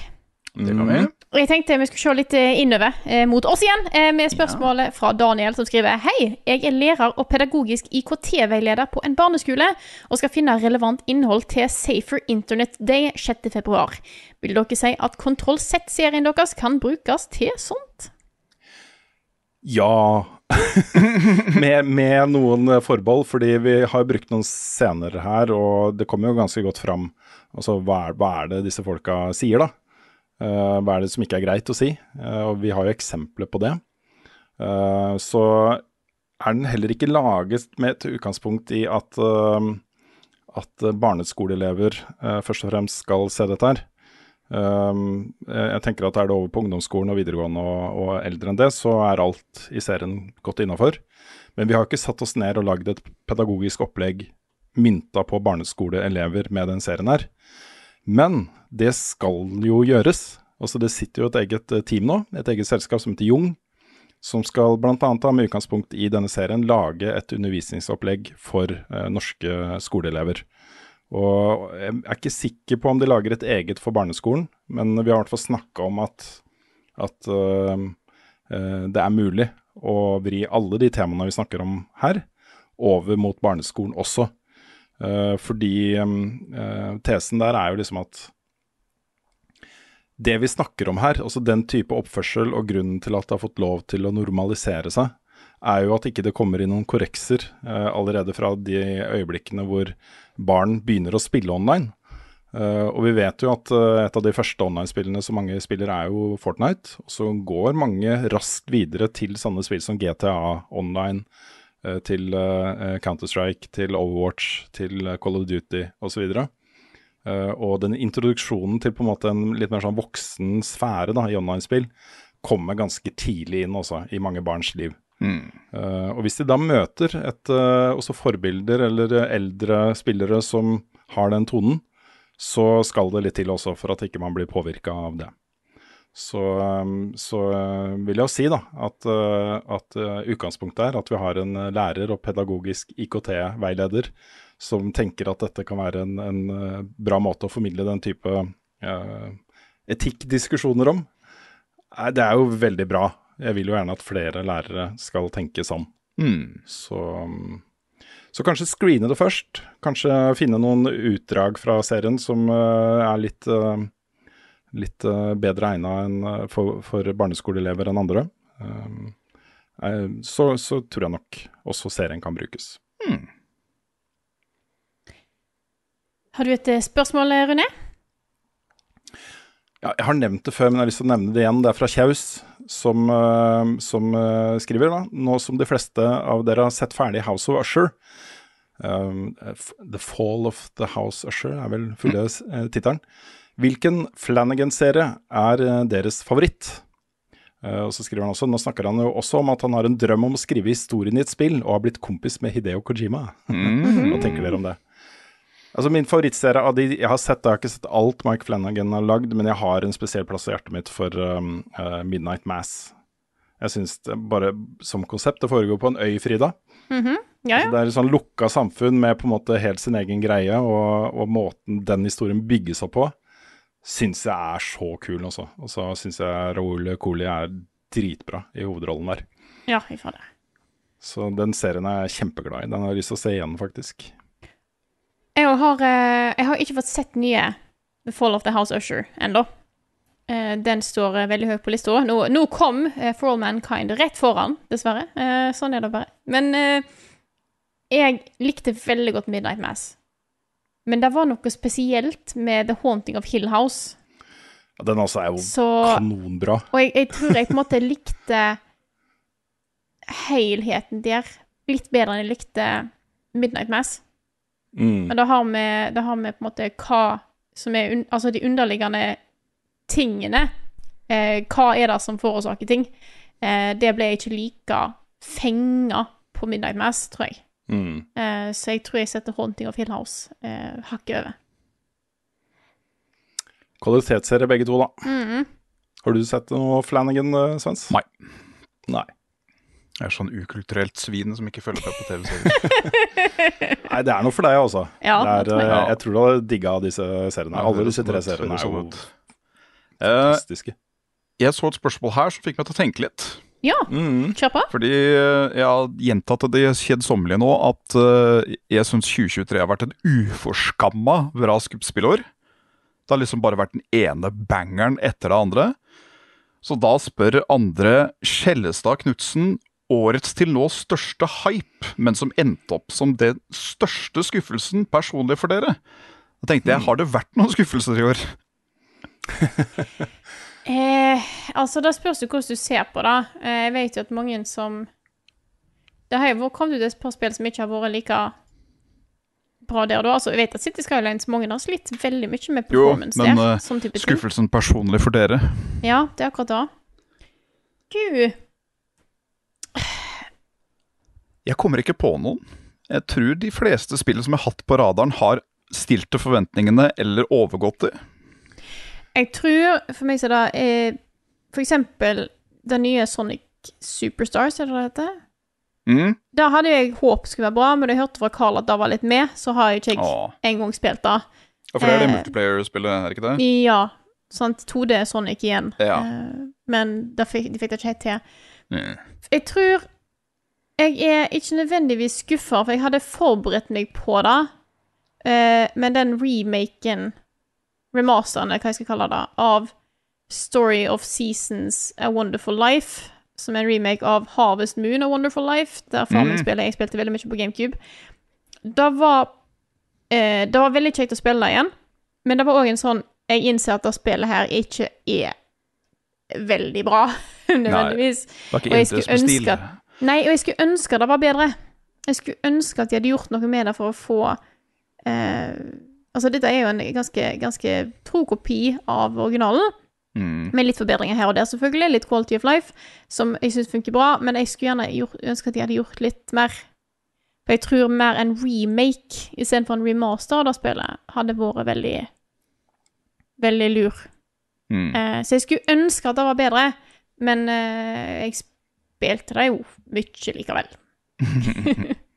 Det kan vi. Og Jeg tenkte vi skulle se litt eh, innover eh, mot oss igjen, eh, med spørsmålet fra Daniel, som skriver Hei, jeg er lærer og pedagogisk IKT-veileder på en barneskole, og skal finne relevant innhold til Safer Internet Day 6. februar. Vil dere si at Kontroll Z-serien deres kan brukes til sånt? Ja. [laughs] med, med noen eh, forbehold, fordi vi har brukt noen scener her, og det kommer jo ganske godt fram. Altså, hva er, hva er det disse folka sier, da? Eh, hva er det som ikke er greit å si? Eh, og vi har jo eksempler på det. Eh, så er den heller ikke laget med et utgangspunkt i at, at barneskoleelever først og fremst skal se dette her. Jeg tenker at er det over på ungdomsskolen og videregående og, og eldre enn det, så er alt i serien godt innafor. Men vi har ikke satt oss ned og lagd et pedagogisk opplegg mynta på barneskoleelever med den serien her. Men det skal jo gjøres. Altså Det sitter jo et eget eh, team nå, et eget selskap som heter Jung, som skal bl.a. med utgangspunkt i denne serien lage et undervisningsopplegg for eh, norske skoleelever. Og Jeg er ikke sikker på om de lager et eget for barneskolen, men vi har i hvert fall snakka om at, at uh, det er mulig å vri alle de temaene vi snakker om her, over mot barneskolen også. Eh, fordi øh, tesen der er jo liksom at det vi snakker om her, altså den type oppførsel og grunnen til at det har fått lov til å normalisere seg, er jo at ikke det kommer inn noen korrekser eh, allerede fra de øyeblikkene hvor barn begynner å spille online. Eh, og vi vet jo at eh, et av de første online-spillene som mange spiller, er jo Fortnite. Og så går mange raskt videre til sånne spill som GTA Online, eh, til eh, Counter-Strike, til Overwatch, til eh, Call of Duty osv. Uh, og den introduksjonen til på en måte en litt mer sånn voksen sfære da, i online-spill kommer ganske tidlig inn også i mange barns liv. Mm. Uh, og hvis de da møter et, uh, også forbilder eller eldre spillere som har den tonen, så skal det litt til også for at ikke man blir påvirka av det. Så, um, så uh, vil jeg jo si da at, uh, at uh, utgangspunktet er at vi har en lærer og pedagogisk IKT-veileder som tenker at dette kan være en, en bra måte å formidle den type uh, etikkdiskusjoner om. Det er jo veldig bra. Jeg vil jo gjerne at flere lærere skal tenke sånn. Mm. Så, um, så kanskje screene det først. Kanskje finne noen utdrag fra serien som eh, er litt, eh, litt eh, bedre egna enn, eh, for, for barneskoleelever enn andre. Um, eh, så, så tror jeg nok også serien kan brukes. Har du et spørsmål, Rune? Ja, jeg har nevnt det før, men jeg har lyst til å nevne det igjen. Det er fra Kjaus, som, som skriver da. Nå som de fleste av dere har sett ferdig House of Usher, um, The Fall of the House Usher er vel fulle mm. tittelen. Hvilken Flanagan-serie er eh, deres favoritt? Eh, og så skriver han også, Nå snakker han jo også om at han har en drøm om å skrive historien i et spill, og har blitt kompis med Hideo Kojima. [laughs] Hva tenker dere om det? Altså Min favorittserie av de jeg har sett, jeg har ikke sett alt Mike Flanagan har lagd, men jeg har en spesiell plass i hjertet mitt for um, uh, Midnight Mass. Jeg syns det bare som konsept Det foregår på en øy, Frida. Ja, ja. Altså, det er et sånn lukka samfunn med på en måte helt sin egen greie, og, og måten den historien bygges opp på, syns jeg er så kul også. Og så syns jeg Raoul Coli er dritbra i hovedrollen der. Ja, jeg får det. Så den serien er jeg kjempeglad i. Den har jeg lyst til å se igjen, faktisk. Jeg har, eh, jeg har ikke fått sett nye The Fall of the House Usher ennå. Eh, Den står eh, veldig høyt på lista. Nå, nå kom For All Mankind rett foran, dessverre. Sånn er det bare. Men jeg likte veldig godt Midnight Mass. Men det var noe spesielt med The Haunting of Hill House. Ja, Den altså er jo Så kanonbra. Og jeg, jeg tror jeg på en måte likte helheten der litt bedre enn jeg likte Midnight Mass. Mm. Men da har vi, da har vi på en måte hva som er un, Altså de underliggende tingene. Eh, hva er det som forårsaker ting? Eh, det ble jeg ikke like fenga på Midnight Mass, tror jeg. Mm. Eh, så jeg tror jeg setter Haunting of Hill House eh, hakket over. Kvalitetsserie begge to, da. Mhm. Har du sett noe Flanagan, eh, Svens? Nei. Nei. Jeg er sånn ukulturelt svin som ikke følger med på TV-serier. [laughs] Nei, det er noe for deg, altså. Ja, det er, jeg. eh, jeg tror du har digga disse seriene. Ja, Alle disse tre seriene er jo fantastiske. Eh, jeg så et spørsmål her som fikk meg til å tenke litt. Ja, Mm. kjør på. Fordi eh, jeg har gjentatt det kjedsommelige nå, at eh, jeg syns 2023 har vært et uforskamma bra skuespillår. Det har liksom bare vært den ene bangeren etter det andre. Så da spør Andre Skjellestad Knutsen årets til nå største hype, men som endte opp som den største skuffelsen personlig for dere. Da tenkte jeg, har det vært noen skuffelser i år? [laughs] Eh, altså, det spørs jo hvordan du ser på det. Eh, jeg vet jo at mange som Det har jo kommet ut et par spill som ikke har vært like bra der og da. Altså, jeg vet at City Skylines mange har slitt veldig mye med performance Jo, men der. Sånn type ting. skuffelsen personlig for dere? Ja, det er akkurat det. Gud. Jeg kommer ikke på noen. Jeg tror de fleste spill som jeg har hatt på radaren, har stilt til forventningene eller overgått det. Jeg tror for meg så er det eh, for eksempel den nye Sonic Superstars, er det det heter? Mm. Da hadde jeg håpet skulle være bra, men da jeg hørte fra Carl at det var litt med, så har jeg ikke jeg engang spilt det. Ja, for det er det Eh, multiplayer-spillet, er det ikke det? Ja. Sant, 2D Sonic igjen. Ja. Eh, men det fikk, de fikk det ikke helt til. Mm. Jeg tror Jeg er ikke nødvendigvis skuffa, for jeg hadde forberedt meg på det. Uh, men den remaken, remasteren, eller hva jeg skal kalle det, av Story of Seasons A Wonderful Life, som er en remake av Harvest Moon A Wonderful Life, der faren min Mm. spiller, jeg spilte veldig mye på GameCube. Det var eh, Det var veldig kjekt å spille det igjen, men det var òg en sånn Jeg innser at det spillet her ikke er veldig bra, [laughs] nødvendigvis. Det var ikke Og jeg skulle ønske at Nei, og jeg skulle ønske det var bedre. Jeg skulle ønske at de hadde gjort noe med det for å få eh, Altså, dette er jo en ganske, ganske tro kopi av originalen, Mm. med litt forbedringer her og der, selvfølgelig. Litt quality of life, som jeg syns funker bra, men jeg skulle gjerne gjort, ønske at de hadde gjort litt mer. For jeg tror mer en remake istedenfor en remaster av det spillet hadde vært veldig Veldig lur. Mm. Eh, så jeg skulle ønske at det var bedre, men eh, jeg spilte det jo mye likevel. [laughs] [laughs]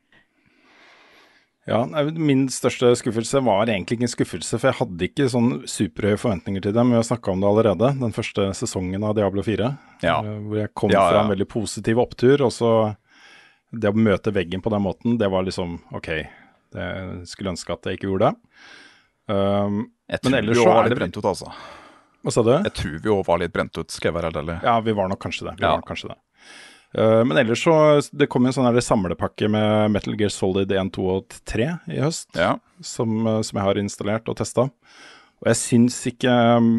Ja, Min største skuffelse var egentlig ikke en skuffelse, for jeg hadde ikke sånn superhøye forventninger til dem. Vi har snakka om det allerede, den første sesongen av Diablo 4. Ja. eh, Hvor jeg kom Ja, fra en veldig positiv opptur, og så Det å møte veggen på den måten, det var liksom OK. Det jeg skulle ønske at jeg ikke gjorde det. Um, Jeg men tror ellers vi så var litt det brent ut, altså. Hva sa du? Jeg tror vi òg var litt brent ut, skal jeg være helt ærlig. Ja, vi var nok kanskje det. Vi Ja. var nok kanskje det. Eh, men ellers så Det kom en sånn her samlepakke med Metal Gear Solid 1, 2 og 3 i høst. Ja. Som, eh, som jeg har installert og testa. Og jeg syns ikke um,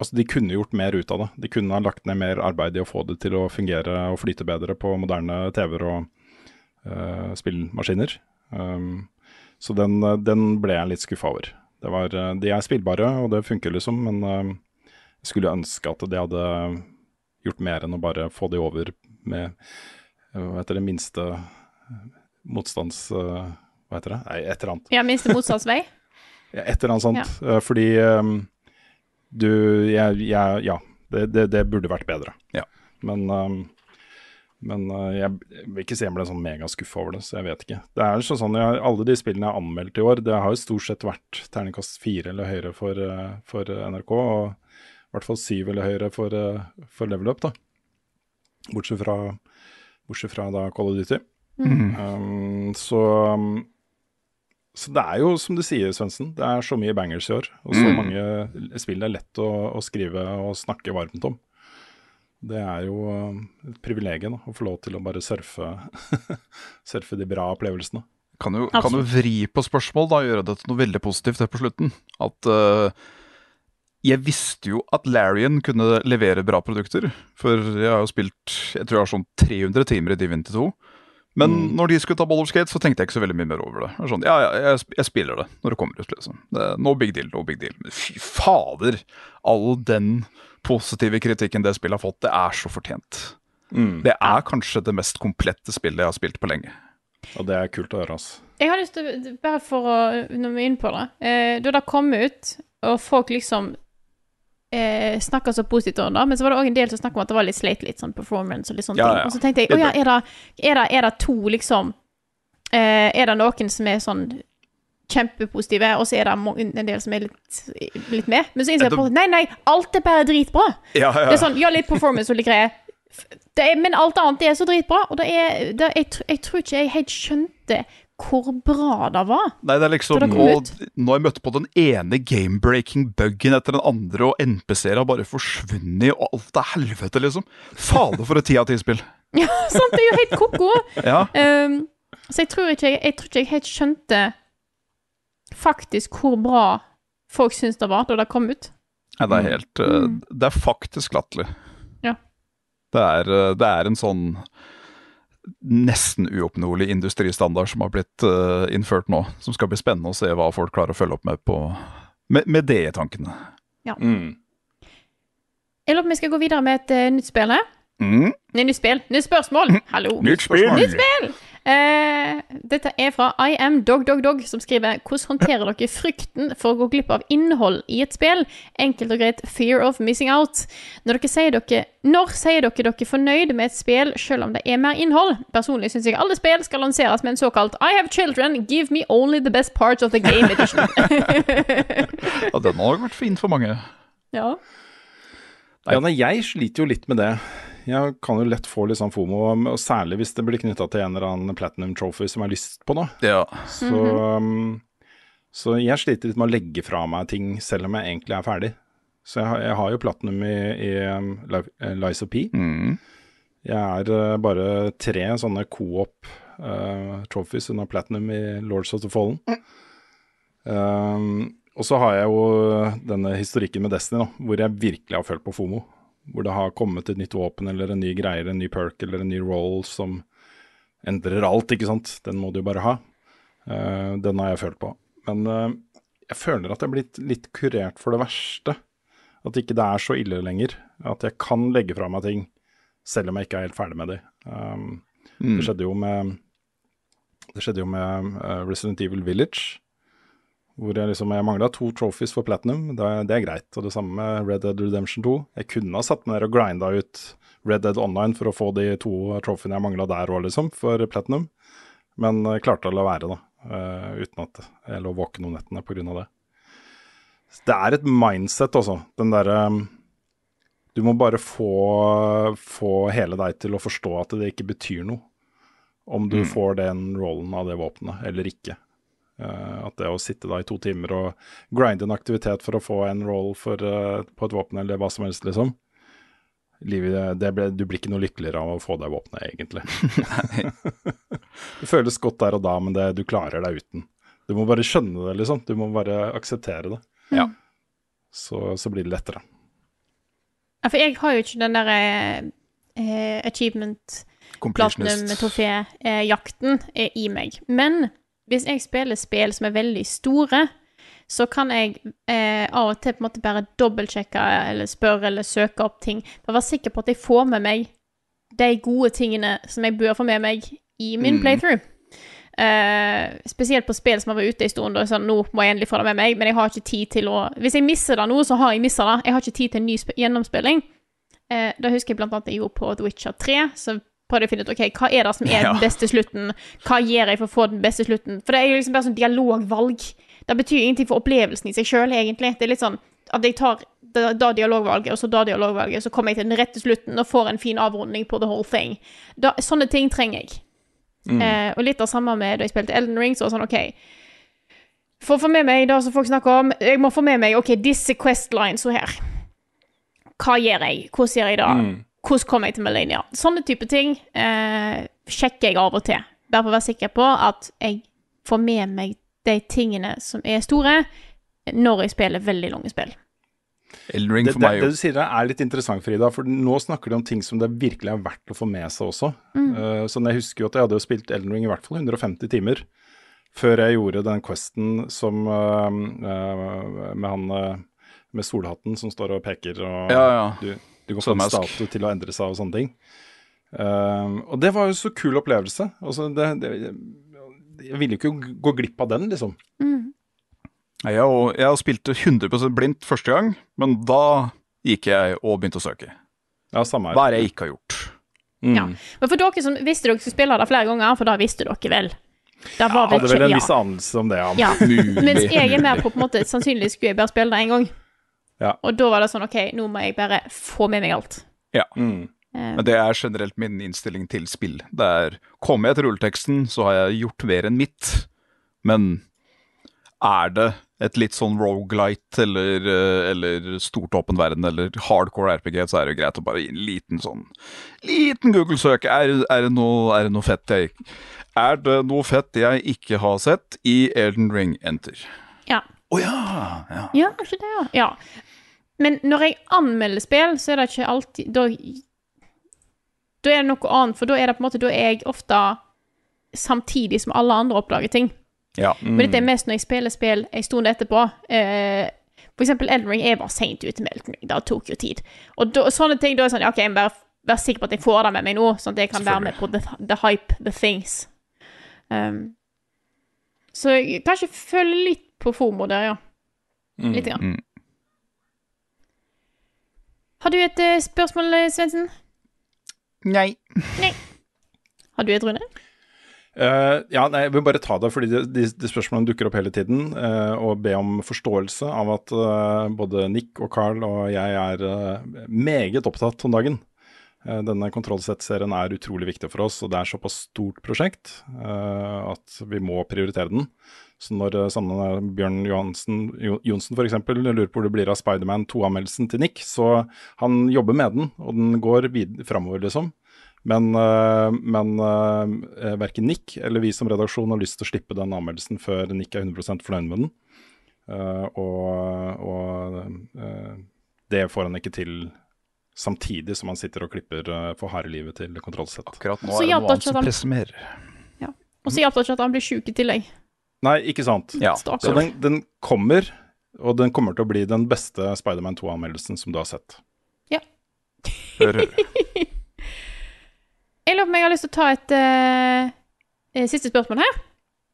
Altså, de kunne gjort mer ut av det. De kunne ha lagt ned mer arbeid i å få det til å fungere og flyte bedre på moderne TV-er og uh, spillmaskiner. Um, så den, den ble jeg litt skuffa over. Det var, de er spillbare, og det funker liksom, men jeg skulle ønske at de hadde gjort mer enn å bare få de over med eh, hva heter det, minste eh, motstands... eh, hva heter det? Nei, et eller annet. Ja, minste motstandsvei. [laughs] Ja, Et eller annet sånt. Ja. fordi um, du jeg, jeg, Ja, det, det, det burde vært bedre. Ja. Men, um, men uh, jeg vil ikke si jeg ble sånn megaskuffa over det, så jeg vet ikke. Det er sånn, sånn, jeg, Alle de spillene jeg har anmeldt i år, det har jo stort sett vært terningkast fire eller høyere for, for NRK. Og i hvert fall syv eller høyere for, eh, for level up, da. Bortsett fra, bortsett fra da Call of Duty. Um, så um, så det er jo som du sier, Svendsen, det er så mye bangers i år. Og så Mm. mange spill det er lett å, å skrive og snakke varmt om. Det er jo um, et privilegium å få lov til å bare surfe, [laughs] surfe de bra opplevelsene. Kan jo, kan jo vri på spørsmål, da, gjøre det til noe veldig positivt her på slutten. At eh, jeg visste jo at Larian kunne levere bra produkter. For jeg har jo spilt jeg tror jeg har sånn 300 timer i Divinity 2. Men Mm. når de skulle ta Ball of Skate, så tenkte jeg ikke så veldig mye mer over det. Jeg, sånn, ja, ja, jeg, jeg spiller det når det kommer ut, liksom. Det, er no big deal, no big deal. Men fy fader! All den positive kritikken det spillet har fått, det er så fortjent. Mm. Det er kanskje det mest komplette spillet jeg har spilt på lenge. Og det er kult å høre, altså. Jeg har lyst til, bare for å Når vi er inne på det eh, Da det kom ut, og folk liksom eh, snakka så positivt om det, men så var det òg en del som snakka om at det var litt sleit, litt sånn performance og litt sånne Ja, ting. Og så tenkte jeg å ja, er det, er det, er det to liksom eh, Er det noen som er sånn kjempepositive, og så er det en del som er litt, litt med? Men så innser jeg at Nei, nei, alt er bare dritbra. Ja, ja. Det er sånn, ja, litt performance og litt greier. Er, men alt annet er så dritbra, og det er, det, jeg, jeg tror ikke jeg helt skjønte hvor bra det var. Nei, det er liksom det nå, nå har jeg møtt på den ene game-breaking buggen etter den andre, og NPC-er har bare forsvunnet, og alt er helvete, liksom. Fader, for et ti av ti-spill. [laughs] Ja, sant, det er jo helt ko-ko. [laughs] Ja. Um, så jeg tror, ikke, jeg, jeg tror ikke jeg helt skjønte faktisk hvor bra folk syns det var da det kom ut. Nei, det er helt eh, Mm. Det er faktisk latterlig. Ja. Det er, eh, det er en sånn nesten uoppnåelig industristandard som har blitt uh, innført nå, som skal bli spennende å se hva folk klarer å følge opp med på med, med det i tankene. Ja. Mm. Jeg lurer på om vi skal gå videre med et uh, nytt spill her. Mm. Nei, nytt spill. Nytt spørsmål. Hallo. Nytt spørsmål. Nytt spill! Eh, dette er fra I am dog dog dog, som skriver Hvordan håndterer dere frykten for å gå glipp av innhold i et spill? Enkelt og greit fear of missing out. Når dere sier dere Når sier dere dere er fornøyd med et spill selv om det er mer innhold? Personlig syns jeg alle spill skal lanseres med en såkalt I have children, give me only the best parts of the game edition. [laughs] Ja, den har nok vært fin for mange. ja. Ja, nei, jeg sliter jo litt med det. Jeg kan jo lett få litt sånn fomo, og særlig hvis det blir knytta til en eller annen platinum trophy som jeg har lyst på, nå. Ja. Så, um, så jeg sliter litt med å legge fra meg ting selv om jeg egentlig er ferdig. Så jeg, har- jeg har jo platinum i, i um, eh, Lies of P. Mm. Jeg er eh, bare tre sånne co-op uh, trophies under platinum i Lords of the Fallen. Um, og så har jeg jo denne historikken med Destiny, da, hvor jeg virkelig har følt på FOMO. Hvor det har kommet et nytt våpen eller en ny greie, en ny perk eller en ny roll som endrer alt, ikke sant. Den må du jo bare ha. Uh, den har jeg følt på. Men uh, jeg føler at jeg er blitt litt kurert for det verste. At ikke det er så ille lenger. At jeg kan legge fra meg ting selv om jeg ikke er helt ferdig med de. Um, Mm. Det skjedde jo med Det skjedde jo med uh, Resident Evil Village. Hvor jeg liksom Jeg mangla to trophies for platinum. Det, er- det er greit. Og det samme med Red Dead Redemption 2. Jeg kunne ha satt meg ned og grinda ut Red Dead Online for å få de to trophyene jeg mangla der òg, liksom, for platinum. Men jeg klarte å la være, da. eh, uten at jeg lå våken om nettene pga. det. Så det er et mindset, også. Den derre um, Du må bare få, få hele deg til å forstå at det ikke betyr noe om du Mm. får den rollen av det våpenet eller ikke. Eh, at det å sitte da i to timer og grinde en aktivitet for å få en roll for, eh, på et våpen eller hva som helst, liksom. Livet, det ble, du blir ikke noe lykkeligere av å få deg våpenet, egentlig. [laughs] det føles godt der og da, men det, du klarer deg uten. Du må bare skjønne det, liksom. Du må bare akseptere det. Ja. Så, så blir det lettere. Ja, for jeg har jo ikke den derre eh, achievement platinum-trofé-jakten eh, i meg. Men hvis jeg spiller spill som er veldig store, så kan jeg eh, av og til på en måte bare dobbeltsjekke eller spørre eller søke opp ting for å være sikker på at jeg får med meg de gode tingene som jeg bør få med meg i min Mm. playthrough. Eh, spesielt på spill som har vært ute en stund, sånn, nå må jeg endelig få det med meg, men jeg har ikke tid til å Hvis jeg misser det nå, så har jeg mista det. Jeg har ikke tid til en ny sp- gjennomspilling. Eh, da husker jeg blant annet jeg gjorde på The Witcher 3, så prøvde jeg å finne ut ok, hva er det som er den beste slutten. Hva gjør jeg for å få den beste slutten? For det er jo liksom bare sånn dialogvalg. Det betyr ingenting for opplevelsen i seg sjøl, egentlig. Det er litt sånn at jeg tar da, da dialogvalget, og så da dialogvalget, så kommer jeg til den rette slutten og får en fin avrunding på the whole thing. Da, sånne ting trenger jeg. Eh, og litt av samme med da jeg spilte Elden Ring, så var det sånn, OK For å få med meg det som folk snakker om, jeg må få med meg OK, disse Questlines og her. Hva gjør jeg? Hvordan gjør jeg det? Hvordan kommer jeg til Melania? Sånne type ting eh, sjekker jeg av og til. Bare for å være sikker på at jeg får med meg de tingene som er store, når jeg spiller veldig lange spill. Elden Det, for det, meg det du sier er litt interessant, Frida. For nå snakker du om ting som det virkelig er verdt å få med seg også. Eh, sånn jeg husker jo at jeg hadde jo spilt Elden Ring i hvert fall 150 timer før jeg gjorde den questen som uh, uh, med han med solhatten som står og peker og Ja, ja. du, du kan få en statue til å endre seg og sånne ting. Uh, og det var jo så kul opplevelse. Altså, det, det, jeg ville jo ikke gå glipp av den, liksom. Mm. Jeg, og- jeg spilte 100 blindt første gang, men da gikk jeg og begynte å søke. Ja, samme her. Hva er det jeg ikke har gjort? Mm. Ja. Men for dere som visste dere skulle spille det flere ganger, for da visste dere vel. Det var Hadde vel en ja. viss anelse om det, ja. Ja. Mulig. Mens jeg er mer på på en måte Sannsynligvis skulle jeg bare spille det én gang. Ja. Og da var det sånn OK, nå må jeg bare få med meg alt. Ja. Mm. Eh, Men det er generelt min innstilling til spill. Det er Kommer jeg til rulleteksten, så har jeg gjort mer enn mitt. Men er det et litt sånn rogelight eller, eh, eller stort åpen verden eller hardcore RPG, så er det greit å bare gi en liten sånn Liten Google-søk. Er, er, er det noe fett jeg Er det noe fett jeg ikke har sett i Elden Ring Enter? ja. Å ja, ja. Ja, kanskje det, ja. ja. Men når jeg anmelder spill, så er det ikke alltid Da, da er det noe annet, for da er det på en måte Da er jeg ofte samtidig som alle andre oppdager ting. ja. Men dette er mest når jeg spiller spill en stund etterpå. Eh, for eksempel Elden Ring. Jeg var seint ute med Elden Ring. Det tok jo tid. Og da, sånne ting, da er sånn OK, jeg må bare være sikker på at jeg får det med meg nå, sånn at jeg kan være med på the, the hype, the things. Um, så jeg kanskje følge litt på FOMO der, ja. Litt. Grann. Mm. Har du et eh, spørsmål, eh, Svendsen? Nei. Har du et, Rune? Eh, ja, nei, jeg vil bare ta det, fordi de, de, de spørsmålene dukker opp hele tiden. eh, og be om forståelse av at eh, både Nick og Carl og jeg er eh, meget opptatt om dagen. Eh, denne kontrollsett-serien er utrolig viktig for oss, og det er såpass stort prosjekt uh, at vi må prioritere den. Så når eh, Bjørn Johansen, Jo- Johnsen f.eks. lurer på hvor det blir av Spiderman 2-anmeldelsen til Nick, så han jobber med den, og den går vid- framover, liksom. Men, øh, men øh, verken Nick eller vi som redaksjon har lyst til å slippe den anmeldelsen før Nick er 100 fornøyd med den. Eh, og og det får han ikke til samtidig som han sitter og klipper for harde livet til kontrollsett. Akkurat nå er det noe annet som presser mer. Og så hjalp det ikke at han blir sjuk i tillegg. Nei, ikke sant. Ja, Så den, den kommer, og den kommer til å bli den beste Spiderman 2-anmeldelsen som du har sett. hør, hør. [laughs] Jeg lurer på om jeg har lyst til å ta et eh, siste spørsmål her.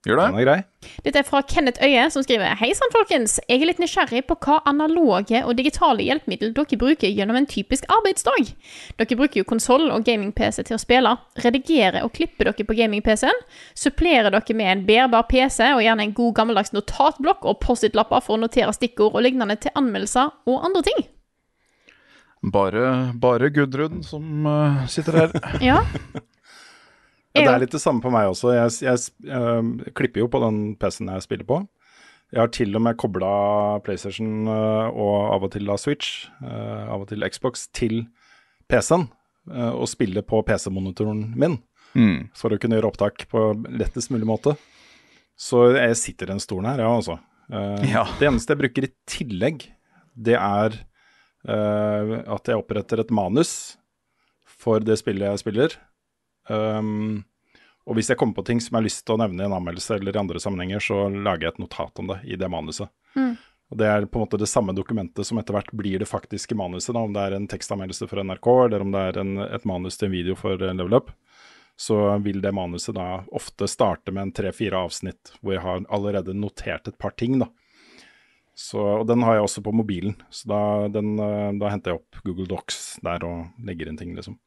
Gjør det? Den er grei. Dette er fra Kenneth Øie, som skriver Hei sann, folkens. Jeg er litt nysgjerrig på hva analoge og digitale hjelpemidler dere bruker gjennom en typisk arbeidsdag. Dere bruker jo konsoll og gaming-PC til å spille. Redigerer og klipper dere på gaming-PC-en? Supplerer dere med en bærbar PC og gjerne en god gammeldags notatblokk og Post-It-lapper for å notere stikkord og lignende til anmeldelser og andre ting? Bare, bare Gudrun som eh, sitter her. Ja. [laughs] Ja, det er litt det samme på meg også. Jeg, jeg eh, klipper jo på den PC-en jeg spiller på. Jeg har til og med kobla PlayStation eh, og av og til da Switch, eh, av og til Xbox, til PC-en. eh, og spiller på PC-monitoren min Mm. for å kunne gjøre opptak på lettest mulig måte. Så jeg sitter i den stolen her, ja altså. Eh, Ja. Det eneste jeg bruker i tillegg, det er eh, at jeg oppretter et manus for det spillet jeg spiller. Um, og hvis jeg kommer på ting som jeg har lyst til å nevne i en anmeldelse eller i andre sammenhenger, så lager jeg et notat om det i det manuset. Mm. Og Det er på en måte det samme dokumentet som etter hvert blir det faktiske manuset, da, om det er en tekstanmeldelse for NRK eller om det er en, et manus til en video for eh, Level Up. Så vil det manuset da ofte starte med en tre-fire avsnitt hvor jeg har allerede notert et par ting. da. Så, og den har jeg også på mobilen, så da, den, eh, da henter jeg opp Google Docs der og legger inn ting, liksom.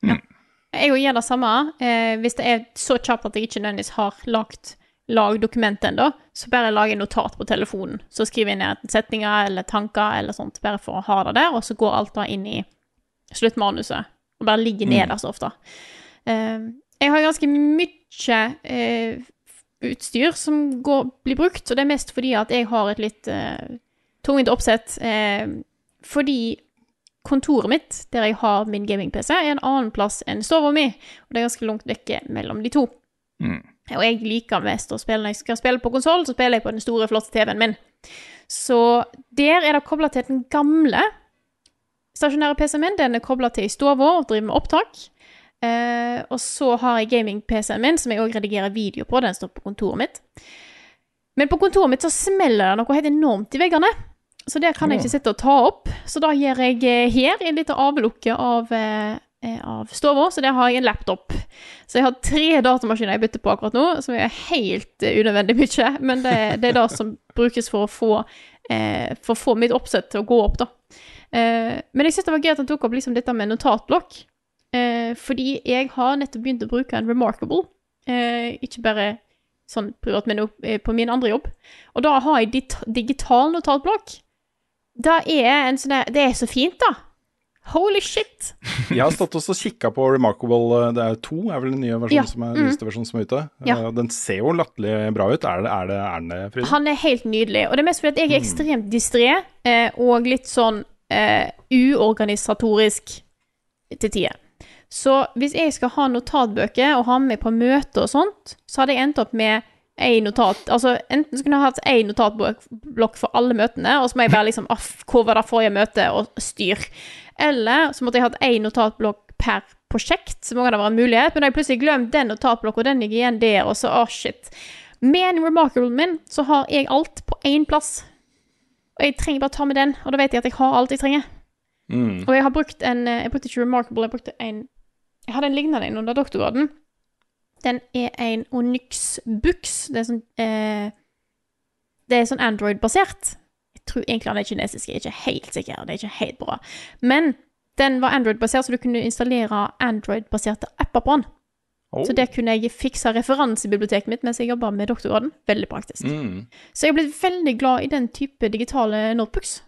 Jeg òg gjør det samme. Eh, hvis det er så kjapt at jeg ikke nødvendigvis har lagt lag dokumentet ennå, så bare lager jeg notat på telefonen. Så skriver jeg ned setninger eller tanker eller sånt, bare for å ha det der, og så går alt da inn i sluttmanuset. Og bare ligger Mm. nederst ofte. Eh, jeg har ganske mye eh, utstyr som går, blir brukt, og det er mest fordi at jeg har et litt eh, tungvint oppsett. Eh, fordi kontoret mitt, der jeg har min gaming-PC, er en annen plass enn stua mi, og det er ganske langt vekke mellom de to. Mm. Og jeg liker mest å spille når jeg skal spille på konsoll, så spiller jeg på den store, flotte TV-en min. Så der er det kobla til den gamle stasjonære PC-en min. Den er kobla til i stua og driver med opptak. Eh, og så har jeg gaming-PC-en min, som jeg òg redigerer video på. Den står på kontoret mitt. Men på kontoret mitt så smeller det noe helt enormt i veggene. Så det kan jeg ikke sitte og ta opp. Så da gjør jeg eh, her, en liten avlukke av, eh, eh, av stua, så der har jeg en laptop. Så jeg har tre datamaskiner jeg bytter på akkurat nå, som er helt unødvendig mye. Men det, det er det som brukes for å få, for å få mitt oppsett til å gå opp, da. Eh, men jeg syns det var gøy at han tok opp liksom dette med notatblokk. Eh, fordi jeg har nettopp begynt å bruke en Remarkable. Eh, ikke bare sånn privat, men på min andre jobb. Og da har jeg digital notatblokk. Det er, en sånn der, det er så fint, da. Holy shit. [laughs] Jeg har stått også og kikka på Remarkable, eh, det er to, er vel den nye versjonen Ja, som er, mm. versjonen som er ute. Ja. Eh, Den ser jo latterlig bra ut. Er det, er det, er det Fride? Han er helt nydelig. Og det er mest fordi at jeg er Mm. ekstremt distré eh, og litt sånn uh, uorganisatorisk til tider. Så hvis jeg skal ha notatbøker og ha med på møter og sånt, så hadde jeg endt opp med ei notat Altså enten så kunne jeg hatt ei notatblokk for alle møtene, og så må jeg bare liksom Aff, hvor var det forrige møte, og styr. Eller så måtte jeg hatt ei notatblokk per prosjekt, så må det være en mulighet, men da jeg plutselig glemt den notatblokka, den ligger igjen der, og så Å, shit. Med en Remarkable min så har jeg alt på én plass. Og jeg trenger bare ta med den, og da vet jeg at jeg har alt jeg trenger. Mm. Og jeg har brukt en eh, Jeg brukte ikke Remarkable, jeg brukte en Jeg hadde en lignende en under doktorgraden. Den er en Onyx Bux. Det er sånn eh, Det er sånn Android-basert. Jeg tror egentlig han er kinesisk, jeg er ikke helt sikker. Det er ikke helt bra. Men den var Android-basert, så du kunne installere Android-baserte apper på den. Oh. Så der kunne jeg fikse referansebiblioteket mitt mens jeg jobba med doktorgraden. Veldig praktisk. Mm. Så jeg er blitt veldig glad i den type digitale notebooks.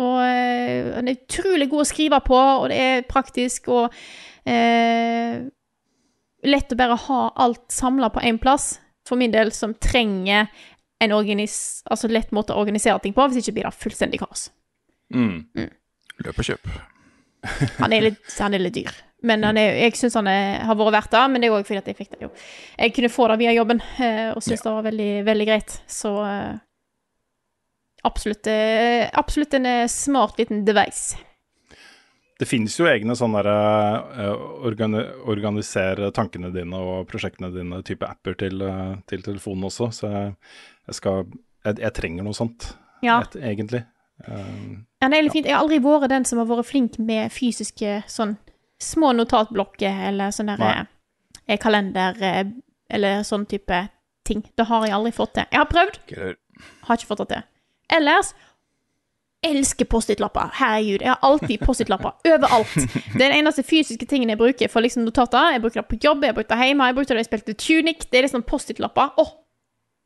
Og eh, den er utrolig god å skrive på, og det er praktisk og eh, lett å bare ha alt samla på én plass, for min del, som trenger en organis altså lett måte å organisere ting på, hvis ikke blir det fullstendig kaos. Mm. Løp og kjøp. [laughs] Han er litt, han er litt dyr. Men han er, jeg syns han er, har vært verdt det. Men det er òg fordi at jeg fikk det jo Jeg kunne få det via jobben, eh, og syns det var veldig, veldig greit. Så eh, absolutt, eh, absolutt en smart liten device. Det finnes jo egne sånne der, eh, organi organisere tankene dine og prosjektene dine type apper til, eh, til telefonen også, så jeg, jeg skal jeg, jeg trenger noe sånt, Ja. et, egentlig. Um, Ja, det er litt fint. Jeg har aldri vært den som har vært flink med fysiske sånn små notatblokker eller sånn der eh, kalender eller sånn type ting. Det har jeg aldri fått til. Jeg har prøvd, har ikke fått det til. Ellers elsker Post-It-lapper. Herregud, jeg har alltid Post-It-lapper [laughs] overalt. Det er den eneste fysiske tingen jeg bruker for liksom notater. Jeg bruker det på jobb, jeg bruker det hjemme, jeg bruker det da jeg spilte Tunic. Det er liksom Post-It-lapper. Åh,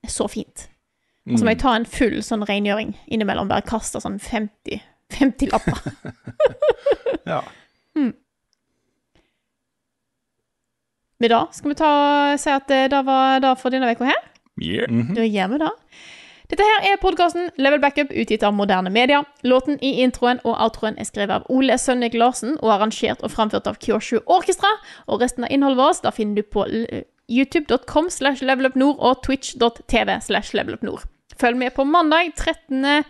det er så fint. Og så må jeg ta en full sånn rengjøring innimellom. Bare kaste sånn 50, 50 lapper. [laughs] Ja. [laughs] Med det skal vi ta, si at eh, det var det for denne uka her. Yeah. Mhm. Da gjør vi det. Dette her er podkasten Level Backup, utgitt av Moderne Media. Låten i introen og outroen er skrevet av Ole Sønnik Larsen og arrangert og framført av Kyoshu Orkestra. Og resten av innholdet vårt da finner du på youtube.com slash levelupnord og twitch.tv slash levelupnord. Følg med på mandag 13.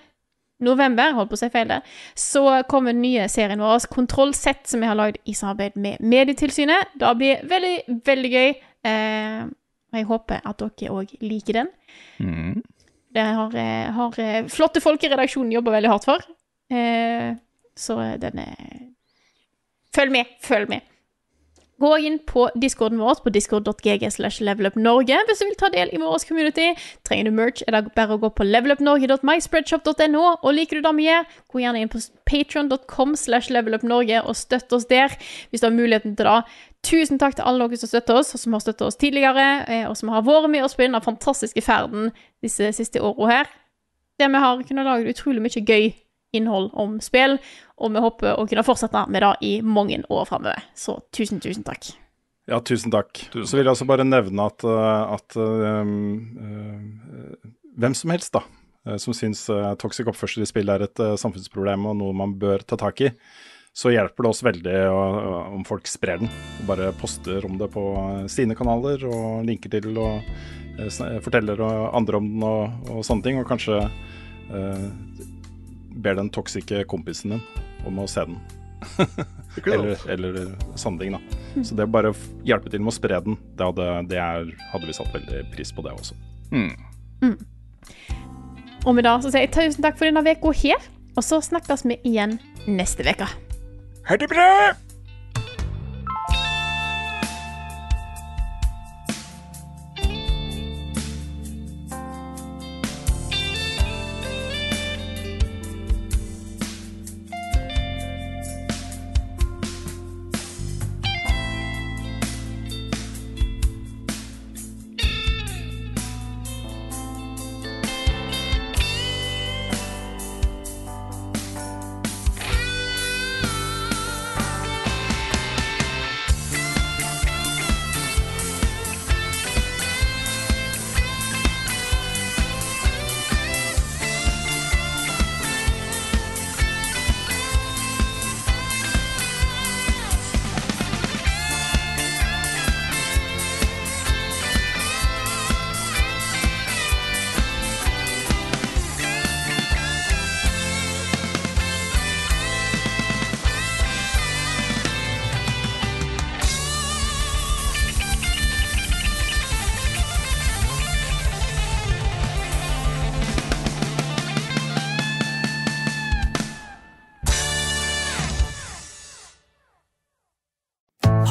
november, holdt på å si feil der, så kommer den nye serien vår, Kontroll Z, som vi har lagd i samarbeid med Medietilsynet. Det blir veldig, veldig gøy. Eh, jeg håper at dere òg liker den. Mm. Det har, eh, har eh, flotte folk i redaksjonen jobba veldig hardt for. Eh, så den er Følg med, følg med. Gå inn på discorden vår på discord.gg slash levelupnorge hvis du vil ta del i vår community. Trenger du merch, er det bare å gå på levelupnorge.myspreadshop.no. Og liker du det gjør, gå gjerne inn på patron.com slash levelupnorge og støtt oss der hvis du har muligheten til det. Tusen takk til alle dere som støtter oss, og som har støttet oss tidligere, eh, og som har vært med oss på denne fantastiske ferden disse siste åra her. Der vi har kunnet lage utrolig mye gøy innhold om spill, og vi håper å kunne fortsette med det i mange år framover. Så tusen, tusen takk. Ja, tusen takk. Så vil jeg også bare nevne at, uh, at um, uh, hvem som helst da, som syns uh, toxic oppførsel i spill er et uh, samfunnsproblem og noe man bør ta tak i, så hjelper det oss veldig om folk sprer den. Bare poster om det på sine kanaler og linker til og forteller andre om den og, og sånne ting. Og kanskje ber den toxice kompisen din om å se den. [laughs] eller, eller Sanding, da. Så det å bare hjelpe til med å spre den, det hadde, det er, hadde vi satt veldig pris på, det også. Mm. Og med det så sier jeg tusen takk for denne uka her, og så snakkes vi igjen neste uke. Ha det bra!